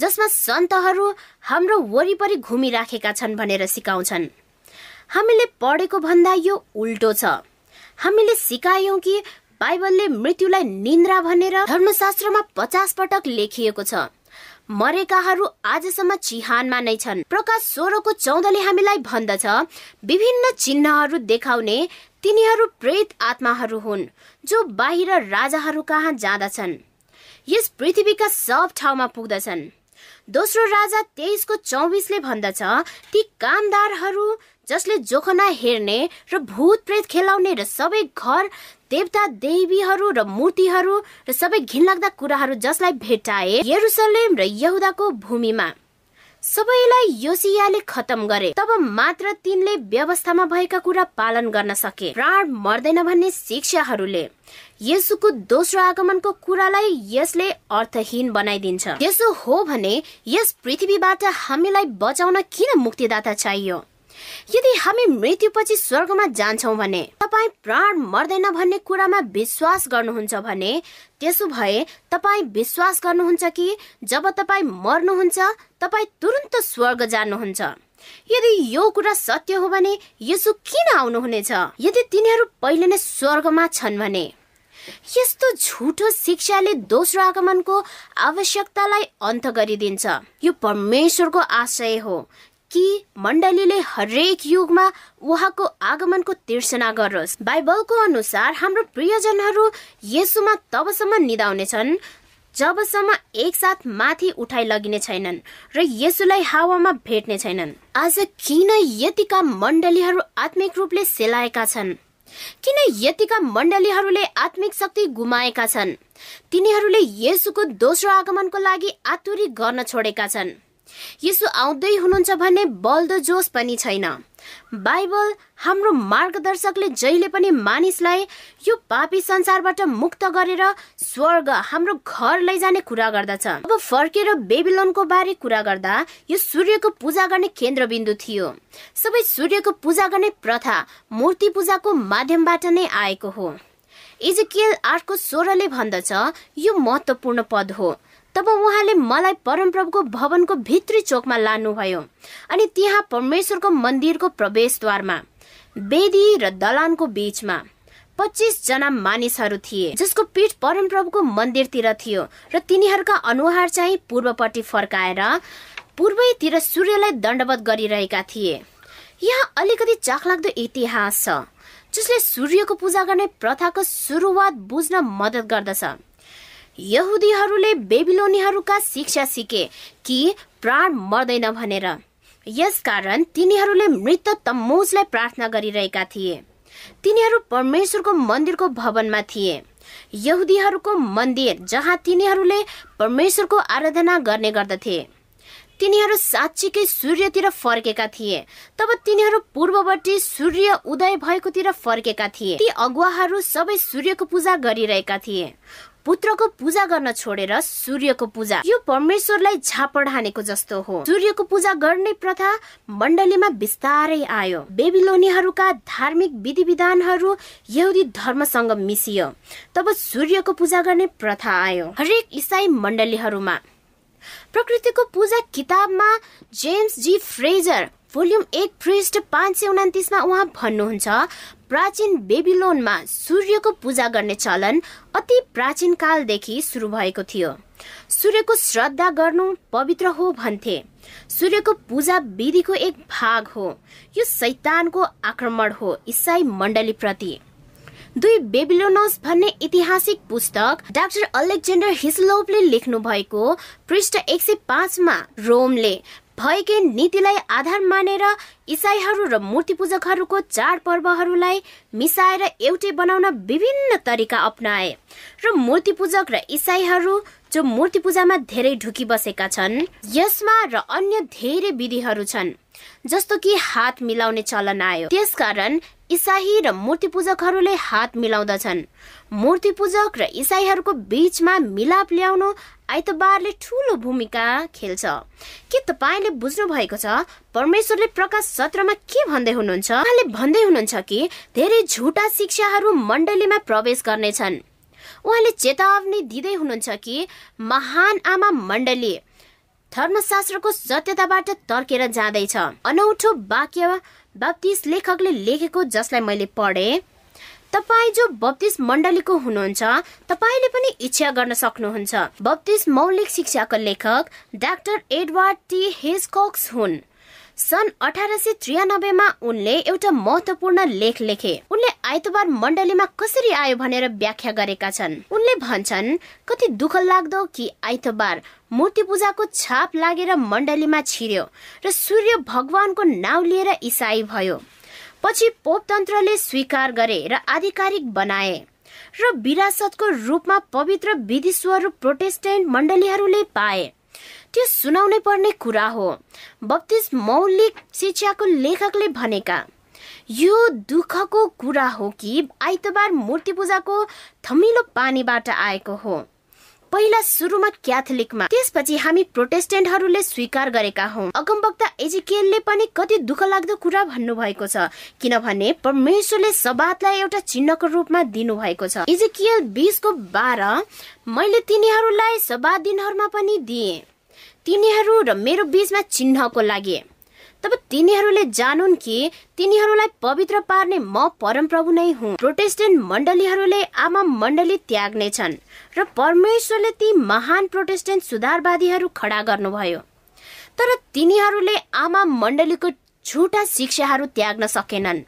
जसमा सन्तहरू हाम्रो वरिपरि घुमिराखेका छन् भनेर सिकाउँछन्। हामीले पढेको भन्दा यो उल्टो छ। हामीले सिकायौं कि बाइबलले मृत्युलाई निन्द्रा भनेर धर्मशास्त्रमा पचास पटक लेखिएको छ। मरेकाहरू आजसम्म चिहानमा नै छन्। प्रकाश सोह्रको चौधले हामीलाई भन्दछ विभिन्न चिन्हहरू देखाउने तिनीहरू प्रेत आत्माहरू हुन् जो बाहिर राजाहरू कहाँ जाँदछन्। यस पृथ्वीका सब ठाउँमा पुग्दछन्। दोस्रो राजा तेइसको चौबिसले भन्दछ ती कामदारहरू जसले जोखना हेर्ने र भूत प्रेत खेलाउने र सबै घर देवता देवीहरू र मूर्तिहरू र सबै घिनलाग्दा कुराहरू जसलाई भेटाए यरुसलेम र यहुदाको भूमिमा। सबैलाई योसियाले खतम गरे। तब मात्र तिनले व्यवस्थामा भएका कुरा पालन गर्न सके। प्राण मर्दैन भन्ने शिक्षाहरूले यसुको दोस्रो आगमनको कुरालाई यसले अर्थहीन बनाइदिन्छ। यसो हो भने यस पृथ्वीबाट हामीलाई बचाउन किन मुक्तिदाता चाहियो? यदि हामी मृत्युपछि स्वर्गमा जान्छौँ भने तपाईँ प्राण मर्दैन भन्ने कुरामा विश्वास गर्नुहुन्छ भने त्यसो भए तपाईँ विश्वास गर्नुहुन्छ कि जब तपाईँ मर्नुहुन्छ तपाईँ तुरन्त स्वर्ग जानुहुन्छ। यदि यो कुरा सत्य हो भने यसो किन आउनुहुनेछ? यदि तिनीहरू पहिले नै स्वर्गमा छन् भने यस्तो झुटो शिक्षाले दोस्रो आगमनको आवश्यकतालाई अन्त गरिदिन्छ। यो परमेश्वरको आशय हो। कि मण्डलीले हरेक युगमा उहाँको आगमनको तिर्सना गरोस्। बाइबलको अनुसार हाम्रो प्रियजनहरू यसुमा तबसम्म निदाउनेछन् जबसम्म एकसाथ माथि उठाइ लगिने छैनन् र यसुलाई हावामा भेट्ने छैनन्। आज किन यतिका मण्डलीहरू आत्मिक रूपले सेलाएका छन्? किन यतिका मण्डलीहरूले आत्मिक शक्ति गुमाएका छन्? तिनीहरूले यसुको दोस्रो आगमनको लागि आतुरी गर्न छोडेका छन्। यसो आउँदै हुनुहुन्छ भन्ने बल्दो जोस पनि छैन। बाइबल हाम्रो मार्गदर्शकले जहिले पनि मानिसलाई यो पापी संसारबाट मुक्त गरेर स्वर्ग हाम्रो घर लैजाने कुरा गर्दछ। अब फर्केर बेबिलोनको बारे कुरा गर्दा यो सूर्यको पूजा गर्ने केन्द्रबिन्दु थियो। सबै सूर्यको पूजा गर्ने प्रथा मूर्ति पूजाको माध्यमबाट नै आएको हो। इजकियल आठको सोह्रले भन्दछ यो महत्वपूर्ण पद हो। तब उहाँले मलाई परमप्रभुको भवनको भित्री चोकमा लानुभयो अनि त्यहाँ परमेश्वरको मन्दिरको प्रवेशद्वारमा वेदी र दलानको बीचमा पच्चिस जना मानिसहरू थिए जसको पीठ परमप्रभुको मन्दिरतिर थियो र तिनीहरूका अनुहार चाहिँ पूर्वपट्टि फर्काएर पूर्वैतिर सूर्यलाई दण्डवत गरिरहेका थिए। यहाँ अलिकति चाखलाग्दो इतिहास छ जसले सूर्यको पूजा गर्ने प्रथाको सुरुवात बुझ्न मद्दत गर्दछ। यहुदीहरूले बेबिलोनीहरूका शिक्षा सिके कि प्राण मर्दैन भनेर। यसकारण तिनीहरूले मृत तम्मुजलाई प्रार्थना गरिरहेका थिए। तिनीहरू परमेश्वरको मन्दिरको भवनमा थिए। यहुदीहरूको मन्दिर जहाँ तिनीहरूले परमेश्वरको आराधना गर्ने गर्दथे। तिनीहरू साँच्चीकै सूर्यतिर फर्केका थिए। तब तिनीहरू पूर्ववर्ती सूर्य उदय भएकोतिर फर्केका थिए। ती अगुवाहरू सबै सूर्यको पूजा गरिरहेका थिए। पुत्रको पूजा गर्न छोडेर सूर्यको पूजा। यो परमेश्वरलाई झापड हानेको जस्तो हो। सूर्यको पूजा गर्ने प्रथा मण्डलीमा बिस्तारै आयो। बेबिलोनीहरूका धार्मिक विधि विधानहरू यहुदी धर्मसँग मिसियो। तब सूर्यको पूजा गर्ने प्रथा आयो। हरेक इसाई मण्डलीहरूमा। प्रकृतिको पूजा किताबमा जेम्स जी फ्रेजर भोल्युम एक पृष्ठ पाँच सय उनातिसमा उहाँ भन्नुहुन्छ प्राचीन बेबिलोनमा सूर्यको पूजा गर्ने चलन अति प्राचीन कालदेखि सुरु भएको थियो। सूर्यको श्रद्धा गर्नु पवित्र हो भन्थे। सूर्यको पूजा विधिको एक भाग हो। यो सैतानको आक्रमण हो इसाई मण्डली प्रति दुई बेबिलोनोस भन्ने ऐतिहासिक पुस्तक डाक्टर अलेक्जेन्डर हिस्लोपले लेख्नु भएको पृष्ठ एक सय पाँचमा रोमले भएकै नीतिलाई आधार मानेर इसाईहरू र मूर्ति पूजकहरूको चाडपर्वहरूलाई मिसाएर एउटै बनाउन विभिन्न तरिका अप्नाए। र मूर्ति पूजक र इसाईहरू जो मूर्ति पूजामा धेरै ढुकी बसेका छन् यसमा र अन्य धेरै विधिहरू छन् जस्तो कि हात मिलाउने चलन आयो। त्यसकारण इसाई र मूर्ति पूजकहरूले हात मिलाउँदछन्। मूर्ति पूजक र इसाईहरूको बीचमा मिलाप ल्याउनु आइतबारले ठुलो भूमिका खेल्छ। के तपाईँले बुझ्नु भएको छ परमेश्वरले प्रकाश सत्रमा के भन्दै हुनुहुन्छ? उहाँले भन्दै हुनुहुन्छ कि धेरै झुटा शिक्षाहरू मण्डलीमा प्रवेश गर्नेछन्। उहाँले चेतावनी दिँदै हुनुहुन्छ कि महान आमा मण्डली धर्मशास्त्रको सत्यताबाट तर्केर जाँदैछ। अनौठो वाक्य बाप्तिस लेखकले लेखेको जसलाई मैले पढे। तपाईँ जो बत्तिस मण्डलीको हुनुहुन्छ तपाईँले पनि इच्छा गर्न सक्नुहुन्छ। बत्तिस मौलिक शिक्षाको लेखक डाक्टर एडवार्ड टी हेजकक्स हुन्। सन् अठार सय त्रियानब्बेमा उनले एउटा महत्वपूर्ण लेख लेखे। उनले आइतबार मण्डलीमा कसरी आयो भनेर व्याख्या गरेका छन्। उनले भन्छन् कति दुःख लाग्दो कि आइतबार मूर्ति पूजाको छाप लागेर मण्डलीमा छिर्यो र सूर्य भगवानको नाउँ लिएर इसाई भयो। पछि पोपतन्त्रले स्वीकार गरे र आधिकारिक बनाए र विरासतको रूपमा पवित्र विधि स्वरूप प्रोटेस्टेन्ट मण्डलीहरूले पाए। त्यो सुनाउनै पर्ने कुरा हो। बत्तिस मौलिक शिक्षाको लेखकले भनेका यो दुःखको कुरा हो कि आइतबार मूर्ति पूजाको थमिलो पानीबाट आएको हो। पहिला सुरुमा क्याथोलिकमा त्यसपछि हामी प्रोटेस्टेन्टहरूले स्वीकार गरेका हौ। अगमवक्ता एजिकियलले पनि कति दुःख लाग्दो कुरा भन्नु भएको छ किनभने परमेश्वरले सबातलाई एउटा चिन्हको रूपमा दिनु भएको छ। एजिकियल बिसको बाह्र मैले तिनीहरूलाई सबात दिनहरूमा पनि दिए। तिनीहरू र मेरो बीचमा चिन्हको लागि। तब तिनीहरूले जानुन् कि तिनीहरूलाई पवित्र पार्ने म परमप्रभु नै हुँ। प्रोटेस्टेन्ट मण्डलीहरूले आमा मण्डली त्याग्नेछन् र परमेश्वरले ती महान प्रोटेस्टेन्ट सुधारवादीहरू खडा गर्नुभयो। तर तिनीहरूले आमा मण्डलीको झुटा शिक्षाहरू त्याग्न सकेनन्।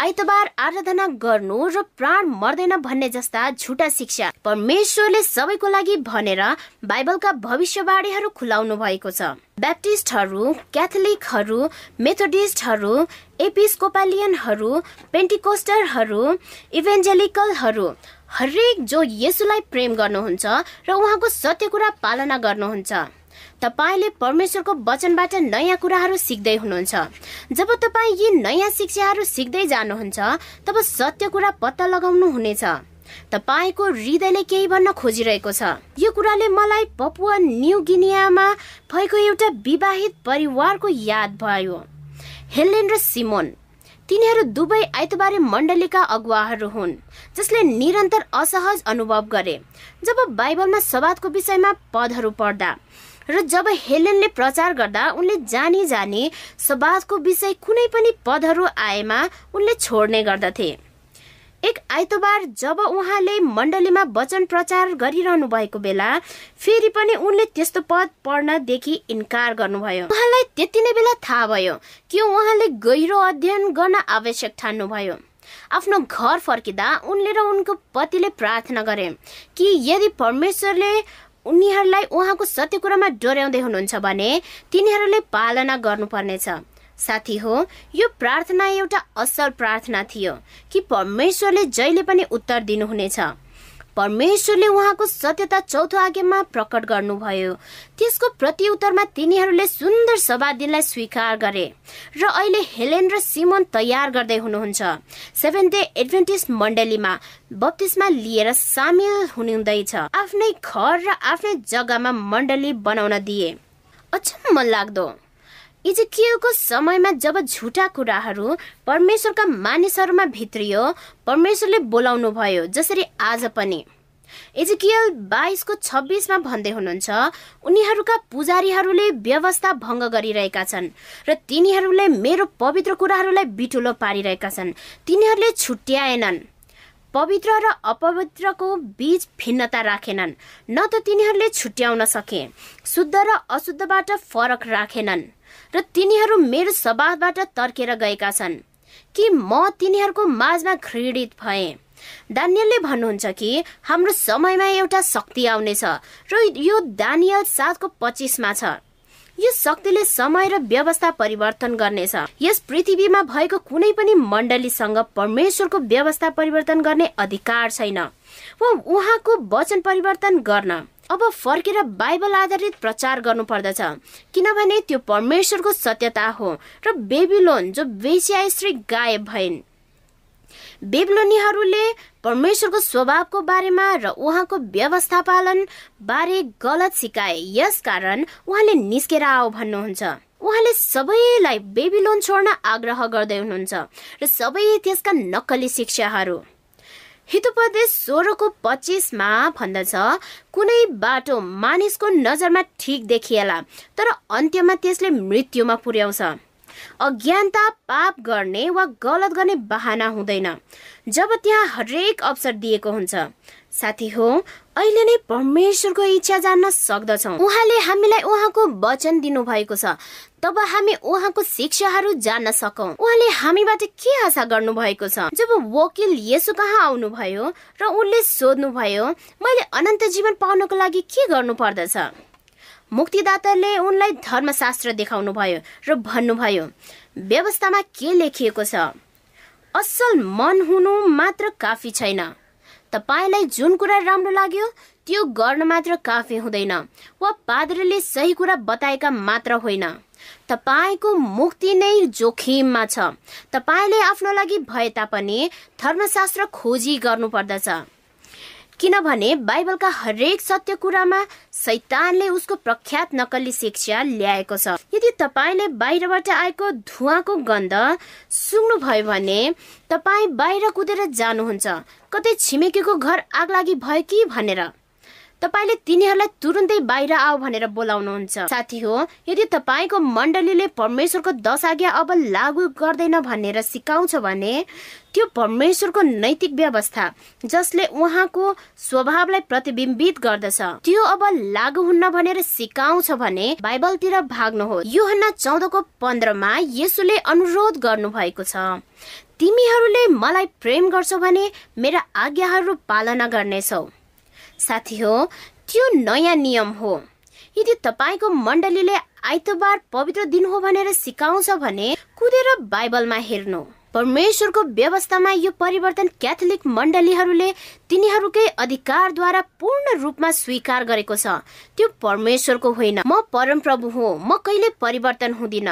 आइतबार आराधना गर्नु र प्राण मर्दैन भन्ने जस्ता झुटा शिक्षा परमेश्वरले सबैको लागि भनेर बाइबलका भविष्यवाणीहरू खुलाउनु भएको छ। ब्याप्टिस्टहरू क्याथोलिकहरू मेथोडिस्टहरू एपिस्कोपालियनहरू पेन्टिकोस्टरहरू इभेन्जेलिकलहरू हरेक जो यसुलाई प्रेम गर्नुहुन्छ र उहाँको सत्य कुरा पालना गर्नुहुन्छ। तपाईँले परमेश्वरको वचनबाट नयाँ कुराहरू सिक्दै हुनुहुन्छ। जब तपाईँ यी नयाँ शिक्षाहरू सिक्दै जानुहुन्छ तब सत्य कुरा पत्ता लगाउनु हुनेछ। तपाईँको हृदयले केही भन्न खोजिरहेको छ। यो कुराले मलाई पपुवा न्यू गिनियामा भएको एउटा विवाहित परिवारको याद भयो। हेलेन र सिमोन तिनीहरू दुवै आइतबारे मण्डलीका अगुवाहरू हुन् जसले निरन्तर असहज अनुभव गरे। जब बाइबलमा सवादको विषयमा पदहरू पढ्दा र जब हेलेनले प्रचार गर्दा उनले जानी जानी सबादको विषय कुनै पनि पदहरू आएमा उनले छोड्ने गर्दथे। एक आइतबार जब उहाँले मण्डलीमा वचन प्रचार गरिरहनु भएको बेला फेरि पनि उनले त्यस्तो पद पढ्नदेखि इन्कार गर्नुभयो। उहाँलाई त्यति नै बेला थाहा भयो कि उहाँले गहिरो अध्ययन गर्न आवश्यक ठान्नुभयो। आफ्नो घर फर्किँदा उनले र उनको पतिले प्रार्थना गरे कि यदि परमेश्वरले उनीहरूलाई उहाँको सत्य कुरामा डोर्याउँदै हुनुहुन्छ भने तिनीहरूले पालना गर्नुपर्नेछ। साथी हो यो प्रार्थना एउटा असल प्रार्थना थियो कि परमेश्वरले जहिले पनि उत्तर दिनुहुनेछ। परमेश्वरले उहाँको सत्यता चौथो आज्ञामा प्रकट गर्नुभयो। त्यसको प्रत्युत्तरमा तिनीहरूले सुन्दर सवादीलाई स्वीकार गरे र अहिले हेलेन र सिमोन तयार गर्दै हुनुहुन्छ। सेभेन डे एडभेन्टिस मण्डलीमा बत्तिसमा लिएर सामेल हुनुहुँदैछ। आफ्नै घर र आफ्नै जग्गामा मण्डली बनाउन दिए। अचम्म लाग्दो। इजिकियलको समयमा जब झुटा कुराहरू परमेश्वरका मानिसहरूमा भित्रियो परमेश्वरले बोलाउनु भयो जसरी आज पनि। इजिकियल बाइसको छब्बिसमा भन्दै हुनुहुन्छ उनीहरूका पुजारीहरूले व्यवस्था भङ्ग गरिरहेका छन् र तिनीहरूले मेरो पवित्र कुराहरूलाई बिटुलो पारिरहेका छन्। तिनीहरूले छुट्याएनन्। पवित्र र अपवित्रको बीच भिन्नता राखेनन् न त तिनीहरूले छुट्याउन सके। शुद्ध र अशुद्धबाट फरक राखेनन्। र तिनीहरू मेरो सवादबाट तर्केर गएका छन् कि म तिनीहरूको माझमा घृणित भए। दानियलले भन्नुहुन्छ कि हाम्रो समयमा एउटा शक्ति आउनेछ र यो दानियल सातको पच्चिसमा छ। यो शक्तिले समय र व्यवस्था परिवर्तन गर्नेछ। यस पृथ्वीमा भएको कुनै पनि मण्डलीसँग परमेश्वरको व्यवस्था परिवर्तन गर्ने अधिकार छैन। वा उहाँको वचन परिवर्तन गर्न। अब फर्केर बाइबल आधारित प्रचार गर्नु पर्दछ किनभने त्यो परमेश्वरको सत्यता हो र बेबिलोन जो वेश्या स्त्री गायब भइन्। बेबलोनीहरूले परमेश्वरको स्वभावको बारेमा र उहाँको व्यवस्थापालन बारे गलत सिकाए। यस कारण उहाँले निस्केर आओ भन्नुहुन्छ। उहाँले सबैलाई बेबिलोन छोड्न आग्रह गर्दै हुनुहुन्छ र सबै त्यसका नक्कली शिक्षाहरू। हितोपदेश सोह्रको पच्चिसमा भन्दछ कुनै बाटो मानिसको नजरमा ठिक देखिएला तर अन्त्यमा त्यसले मृत्युमा पुर्याउँछ। अज्ञानता पाप गर्ने वा गलत गर्ने बहाना हुँदैन जब त्यहाँ हरेक अवसर दिएको हुन्छ। साथी हो अहिले नै परमेश्वरको इच्छा जान्न सक्दछौ। उहाँले हामीलाई उहाँको वचन दिनु भएको छ। तब हामी उहाँको शिक्षाहरू जान्न सकौँ। उहाँले हामीबाट के आशा गर्नु भएको छ? जब वकिल यसो कहाँ आउनुभयो र उनले सोध्नु भयो मैले अनन्त जीवन पाउनको लागि के गर्नु पर्दछ मुक्तिदाताले उनलाई धर्मशास्त्र देखाउनु भयो र भन्नुभयो व्यवस्थामा के लेखिएको छ? असल मन हुनु मात्र काफी छैन। तपाईँलाई जुन कुरा राम्रो लाग्यो त्यो गर्न मात्र काफी हुँदैन वा पाद्रीले सही कुरा बताएका मात्र होइन। तपाईँको मुक्ति नै जोखिममा छ। तपाईँले आफ्नो लागि भए तापनि धर्मशास्त्र खोजी गर्नु पर्दछ किनभने बाइबलका हरेक सत्य कुरामा सैतानले उसको प्रख्यात नकली शिक्षा ल्याएको छ। यदि तपाईँले बाहिरबाट आएको धुवाको गन्ध सुन्नुभयो भने तपाईँ बाहिर कुदेर जानुहुन्छ। कतै छिमेकीको घर आग लागि भयो कि भनेर। तपाईँले तिनीहरूलाई तुरुन्तै बाहिर आऊ भनेर बोलाउनुहुन्छ। साथी हो यदि तपाईँको मण्डलीले परमेश्वरको दश आज्ञा अब लागू गर्दैन भनेर सिकाउँछ भने त्यो परमेश्वरको नैतिक व्यवस्था जसले उहाँको स्वभावलाई प्रतिबिम्बित गर्दछ त्यो अब लागू हुन्न भनेर सिकाउँछ भने बाइबलतिर भाग्नुहोस्। योहन्ना चौधको पन्ध्रमा यसुले अनुरोध गर्नु भएको छ तिमीहरूले मलाई प्रेम गर्छौ भने मेरा आज्ञाहरू पालना गर्नेछौ। साथी हो त्यो नयाँ नियम हो। यदि तपाईँको मण्डलीले आइतबार पवित्र दिन हो भनेर सिकाउँछ भने कुदेर बाइबलमा हेर्नु? परमेश्वरको व्यवस्थामा यो परिवर्तन क्याथोलिक मण्डलीहरूले तिनीहरूकै अधिकारद्वारा पूर्ण रूपमा स्वीकार गरेको छ। त्यो परमेश्वरको होइन। म परमप्रभु हो म कहिले परिवर्तन हुँदिन।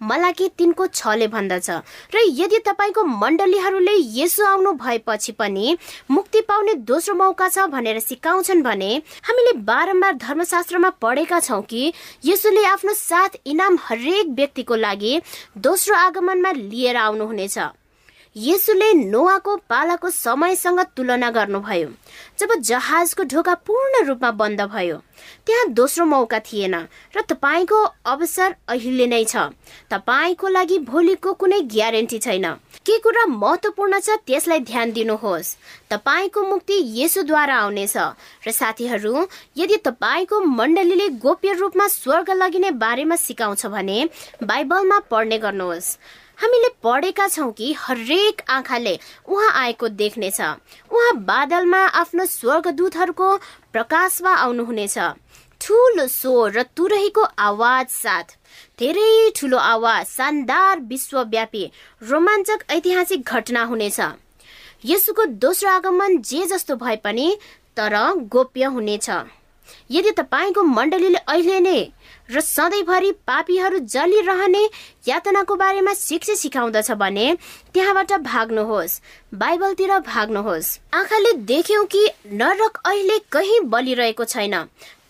मलाकी तिनको छले भन्दछ। र यदि तपाईँको मण्डलीहरूले यसो आउनु भएपछि पनि मुक्ति पाउने दोस्रो मौका छ भनेर सिकाउँछन् भने हामीले बारम्बार धर्मशास्त्रमा पढेका छौँ कि यसोले आफ्नो साथ इनाम हरेक व्यक्तिको लागि दोस्रो आगमनमा लिएर आउनुहुनेछ। यसुले नोवाको पालाको समयसँग तुलना गर्नुभयो जब जहाजको ढोका पूर्ण रूपमा बन्द भयो। त्यहाँ दोस्रो मौका थिएन र तपाईँको अवसर अहिले नै छ। तपाईँको लागि भोलिको कुनै ग्यारेन्टी छैन। के कुरा महत्वपूर्ण छ त्यसलाई ध्यान दिनुहोस्। तपाईँको मुक्ति यसुद्वारा आउनेछ र साथीहरू यदि तपाईँको मण्डलीले गोप्य रूपमा स्वर्ग लगिने बारेमा सिकाउँछ भने बाइबलमा पढ्ने गर्नुहोस्। हामीले पढेका छौँ कि हरेक आँखाले उहाँ आएको देख्नेछ। उहाँ बादलमा आफ्नो स्वर्गदूतहरूको प्रकाशमा आउनुहुनेछ। ठुलो स्वर र तुरहीको आवाज साथ। धेरै ठुलो आवाज शानदार विश्वव्यापी रोमाञ्चक ऐतिहासिक घटना हुनेछ। यसुको दोस्रो आगमन जे जस्तो भए पनि तर गोप्य हुनेछ। यदि तपाईँको मण्डलीले अहिले नै र सधैँभरि पापीहरू जलिरहने यातनाको बारेमा शिक्षा सिकाउँदछ भने त्यहाँबाट भाग्नुहोस् बाइबलतिर भाग्नुहोस्। आँखाले देख्यौ कि नरक अहिले कहीँ बलिरहेको छैन।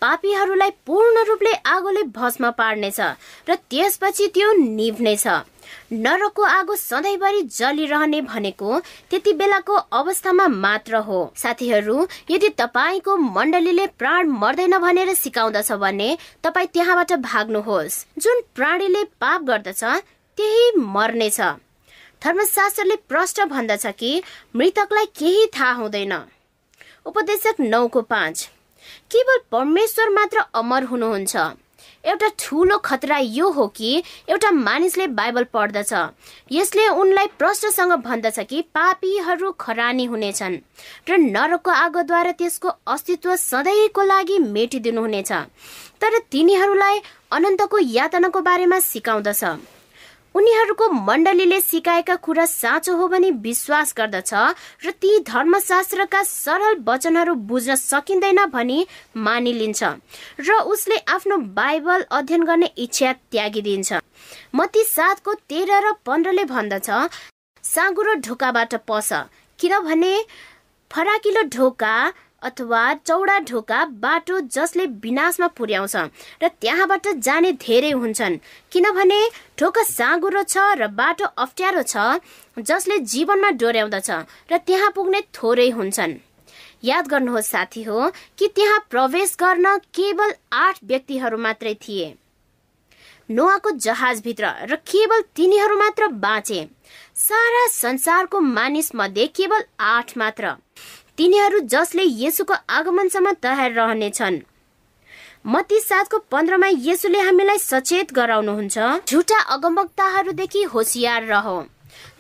पापीहरूलाई पूर्ण रूपले आगोले भस्म पार्नेछ र त्यसपछि त्यो निभ्नेछ। नरकको आगो सधैँभरि जलिरहने भनेको त्यति बेलाको अवस्थामा मात्र हो। साथीहरू यदि तपाईँको मण्डलीले प्राण मर्दैन भनेर सिकाउँदछ भने तपाईँ त्यहाँबाट भाग्नुहोस्। जुन प्राणीले पाप गर्दछ त्यही मर्नेछ। धर्मशास्त्रले प्रष्ट भन्दछ कि मृतकलाई केही थाहा हुँदैन। उपदेशक नौको पाँच। केवल परमेश्वर मात्र अमर हुनुहुन्छ। एउटा ठुलो खतरा यो हो कि एउटा मानिसले बाइबल पढ्दछ। यसले उनलाई प्रश्नसँग भन्दछ कि पापीहरू खरानी हुनेछन् र नरकको आगोद्वारा त्यसको अस्तित्व सधैँको लागि मेटिदिनुहुनेछ। तर तिनीहरूलाई अनन्तको यातनाको बारेमा सिकाउँदछ। उनीहरूको मण्डलीले सिकाएका कुरा साँचो हो भनी विश्वास गर्दछ र ती धर्मशास्त्रका सरल वचनहरू बुझ्न सकिँदैन भनी मानिलिन्छ र उसले आफ्नो बाइबल अध्ययन गर्ने इच्छा त्यागिदिन्छ। मती सातको तेह्र र पन्ध्रले भन्दछ साँगुरो ढोकाबाट पस किनभने फराकिलो ढोका अथवा चौडा ढोका बाटो जसले विनाशमा पुर्याउँछ र त्यहाँबाट जाने धेरै हुन्छन्। किनभने ढोका साँगुरो छ र बाटो अप्ठ्यारो छ जसले जीवनमा डोर्याउँदछ र त्यहाँ पुग्ने थोरै हुन्छन्। याद गर्नुहोस् साथी हो कि त्यहाँ प्रवेश गर्न केवल आठ व्यक्तिहरू मात्रै थिए। नोआको जहाजभित्र र केवल तिनीहरू मात्र बाँचे। सारा संसारको मानिस मध्ये केवल आठ मात्र। तिनीहरू जसले यसुको आगमनसम्म तयार रहनेछन्। मती सातको पन्ध्रमा यसुले हामीलाई सचेत गराउनुहुन्छ। झुटा अगमवक्ताहरूदेखि होसियार रह।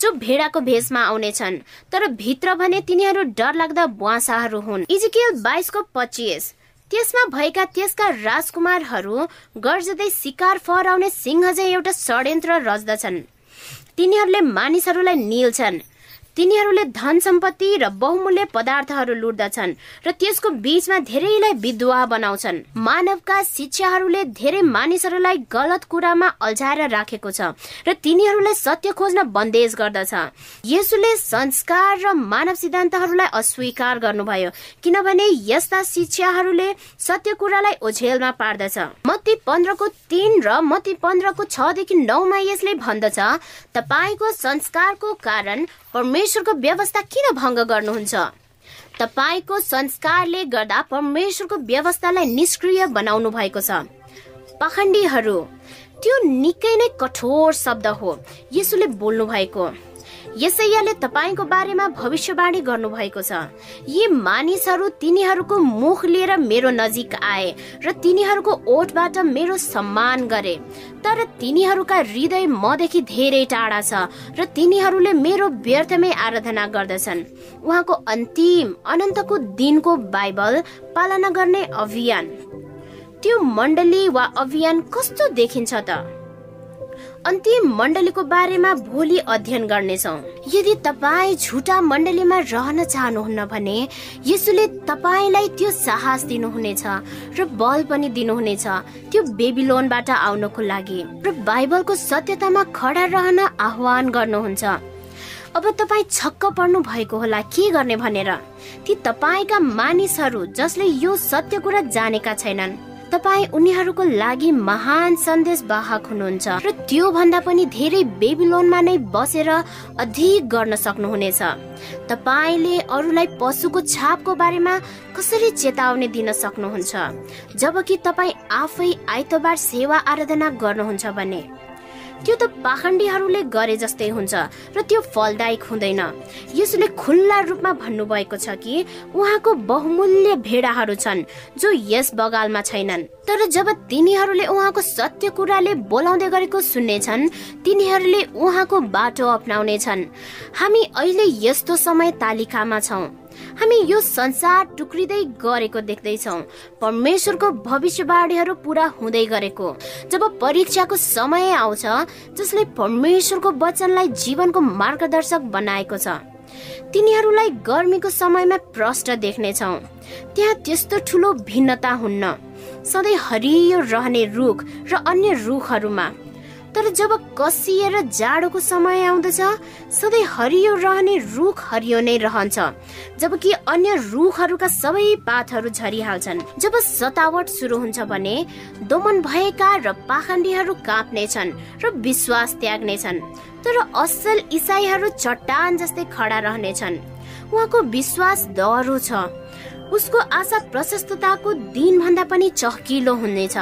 जो भेडाको भेषमा आउनेछन् तर भित्र भने तिनीहरू डर लाग्दा बुवासाहरू हुन्। इजिकेल बाइसको पच्चिस। त्यसमा भएका त्यसका राजकुमारहरू गर्जदै शिकार फहराउने सिंह एउटा षड्यन्त्र रच्दछन्। तिनीहरूले मानिसहरूलाई निल्छन्। तिनीहरूले धन सम्पत्ति र बहुमूल्य पदार्थहरू लुट्दछन् र त्यसको बीचमा धेरैलाई विधवा बनाउँछन्। मानवका शिक्षाहरूले धेरै मानिसहरूलाई गलत कुरामा अल्झाएर राखेको छ र तिनीहरूलाई सत्य खोज्न बन्देज गर्दछ। यसुले संस्कार र मानव सिद्धान्तहरूलाई अस्वीकार गर्नुभयो किनभने यस्ता शिक्षाहरूले सत्य कुरालाई ओझेलमा पार्दछ। मती पन्ध्रको तीन र मती पन्ध्रको छदेखि नौमा यसले भन्दछ तपाईँको संस्कारको कारण परमेश्वरको व्यवस्था किन भङ्ग गर्नुहुन्छ? तपाईँको संस्कारले गर्दा परमेश्वरको व्यवस्थालाई निष्क्रिय बनाउनु भएको छ। पाखण्डीहरू त्यो निकै नै कठोर शब्द हो यसुले बोल्नु भएको यसैयाले तपाईँको बारेमा भविष्यवाणी गर्नुभएको छ। यी मानिसहरू तिनीहरूको मुख लिएर मेरो नजिक आए र तिनीहरूको ओठबाट मेरो सम्मान गरे। तर तिनीहरूका हृदय मदेखि धेरै टाढा छ र तिनीहरूले मेरो व्यर्थमै आराधना गर्दछन्। उहाँको अन्तिम अनन्तको दिनको बाइबल पालना गर्ने अभियान। त्यो मण्डली वा अभियान कस्तो देखिन्छ त? अन्तिम मण्डलीको बारेमा भोलि अध्ययन गर्नेछौ। यदि तपाईँ झुटा मण्डलीमा रहन चाहनुहुन्न भने यसुले तपाईँलाई त्यो साहस दिनुहुनेछ र बल पनि दिनुहुनेछ त्यो बेबिलोनबाट आउनको लागि र बाइबलको सत्यतामा खडा रहन आह्वान गर्नुहुन्छ। अब तपाईँ छक्क पर्नु भएको होला के गर्ने भनेर? ती तपाईँका मानिसहरू जसले यो सत्य कुरा जानेका छैनन्। तपाईँ उनीहरूको लागि महान सन्देश वाहक हुनुहुन्छ र त्यो भन्दा पनि धेरै बेबिलोनमा नै बसेर अधिक गर्न सक्नुहुनेछ। तपाईँले अरूलाई पशुको छापको बारेमा कसरी चेतावनी दिन सक्नुहुन्छ? जबकि तपाईँ आफै आइतबार सेवा आराधना गर्नुहुन्छ भने त्यो त पाखण्डीहरूले गरे जस्तै हुन्छ र त्यो फलदायक हुँदैन। यसले खुल्ला रूपमा भन्नुभएको छ कि उहाँको बहुमूल्य भेडाहरू छन् जो यस बगालमा छैनन्। तर जब तिनीहरूले उहाँको सत्य कुराले बोलाउँदै गरेको सुन्नेछन् तिनीहरूले उहाँको बाटो अप्नाउनेछन्। हामी अहिले यस्तो समय तालिकामा छौँ। हामी यो संसार टुक्रिँदै गरेको देख्दैछौ। परमेश्वरको भविष्यवाणीहरू पुरा हुँदै गरेको। जब परीक्षाको समय आउँछ जसले परमेश्वरको वचनलाई जीवनको मार्गदर्शक बनाएको छ तिनीहरूलाई गर्मीको समयमा प्रष्ट देख्नेछौ। त्यहाँ त्यस्तो ठुलो भिन्नता हुन्न सधैँ हरियो रहने रुख र अन्य रुखहरूमा तर जब कसिएर जाडोको समय आउँदछ सधैँ हरियो रहने रुख हरियो नै रहन्छ। जबकि अन्य रुखहरूका सबै पातहरू झरिहाल्छन्। जब सतावट सुरु हुन्छ भने दोमन भएका र पाखण्डीहरू काप्नेछन् र विश्वास त्याग्नेछन्। तर असल इसाईहरू चट्टान जस्तै खडा रहनेछन्। उहाँको विश्वास दह्रो छ। उसको आशा प्रशस्तताको दिनभन्दा पनि चहकिलो हुनेछ।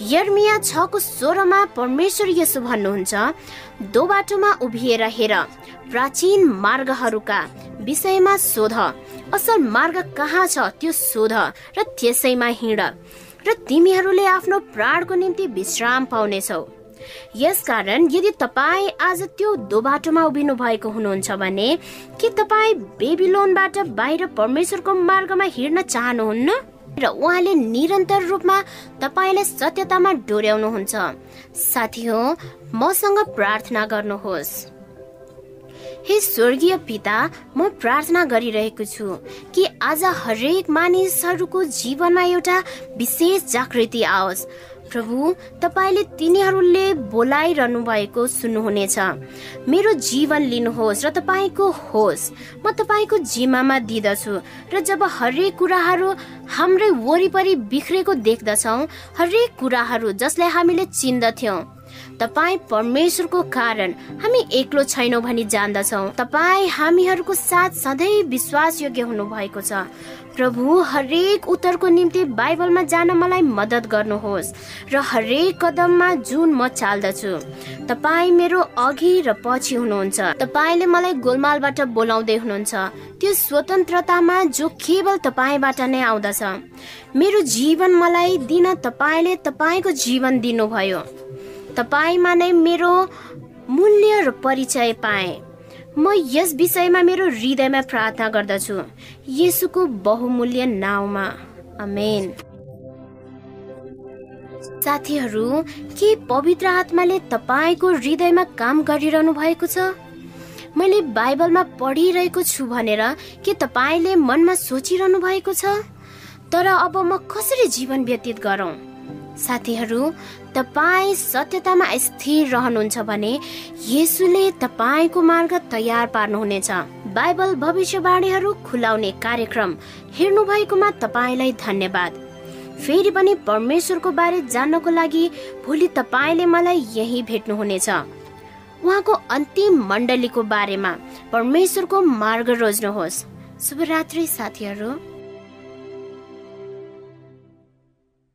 यर्मिया छको सोह्रमा परमेश्वर यसो भन्नुहुन्छ दो बाटोमा उभिएर हेर प्राचीन मार्गहरूका विषयमा सोध। असल मार्ग कहाँ छ त्यो सोध र त्यसैमा हिँड र तिमीहरूले आफ्नो प्राणको निम्ति विश्राम पाउनेछौ। यसकारण यदि तपाईँ आज त्यो दो बाटोमा उभिनु भएको हुनुहुन्छ भने के तपाईँ बेबिलोनबाट बाहिर परमेश्वरको मार्गमा हिँड्न चाहनुहुन्न? र उहाँले निरन्तर रूपमा तपाईँलाई सत्यतामा डोर्याउनुहुन्छ। साथी हो मसँग प्रार्थना गर्नुहोस्। हे स्वर्गीय पिता म प्रार्थना गरिरहेको छु कि आज हरेक मानिसहरूको जीवनमा एउटा विशेष जागृति आओस्। प्रभु तपाईँले तिनीहरूले बोलाइरहनु भएको सुन्नुहुनेछ। मेरो जीवन लिनुहोस् र तपाईँको होस्। म तपाईँको जिम्मामा दिँदछु र जब हरेक कुराहरू हाम्रै वरिपरि बिग्रेको देख्दछौँ हरेक कुराहरू जसलाई हामीले चिन्दथ्यौँ। तपाईँ परमेश्वरको कारण हामी एक्लो छैनौँ भनी जान्दछौ। तपाईँ हामीहरूको साथ सधैँ विश्वासयोग्य हुनु भएको छ। प्रभु हरेक उत्तरको निम्ति बाइबलमा जान मलाई मद्दत गर्नुहोस् र हरेक कदममा जुन म चाल्दछु। तपाईँ मेरो अघि र पछि हुनुहुन्छ। तपाईँले मलाई गोलमालबाट बोलाउँदै हुनुहुन्छ। त्यो स्वतन्त्रतामा जो केवल तपाईँबाट नै आउँदछ। मेरो जीवन मलाई दिन तपाईँले तपाईँको जीवन दिनुभयो। तपाईँमा नै मेरो मूल्य र परिचय पाएँ। म यस विषयमा मेरो हृदयमा प्रार्थना गर्दछु। यसुको बहुमूल्य नाउँमा। अमेन साथीहरू के पवित्र आत्माले तपाईँको हृदयमा काम गरिरहनु भएको छ? मैले बाइबलमा पढिरहेको छु भनेर के तपाईँले मनमा सोचिरहनु भएको छ? तर अब म कसरी जीवन व्यतीत गरौँ? साथीहरू तपाईँ सत्यतामा स्थिर रहनुहुन्छ भने येसुले तपाईँको मार्ग तयार पार्नुहुनेछ। बाइबल भविष्यवाणीहरू खुलाउने कार्यक्रम हेर्नु भएकोमा तपाईँलाई धन्यवाद। फेरि पनि परमेश्वरको बारे जान्नको लागि भोलि तपाईँले मलाई यही भेट्नुहुनेछ। उहाँको अन्तिम मण्डलीको बारेमा परमेश्वरको मार्ग रोज्नुहोस्। शुभरात्रि साथीहरू।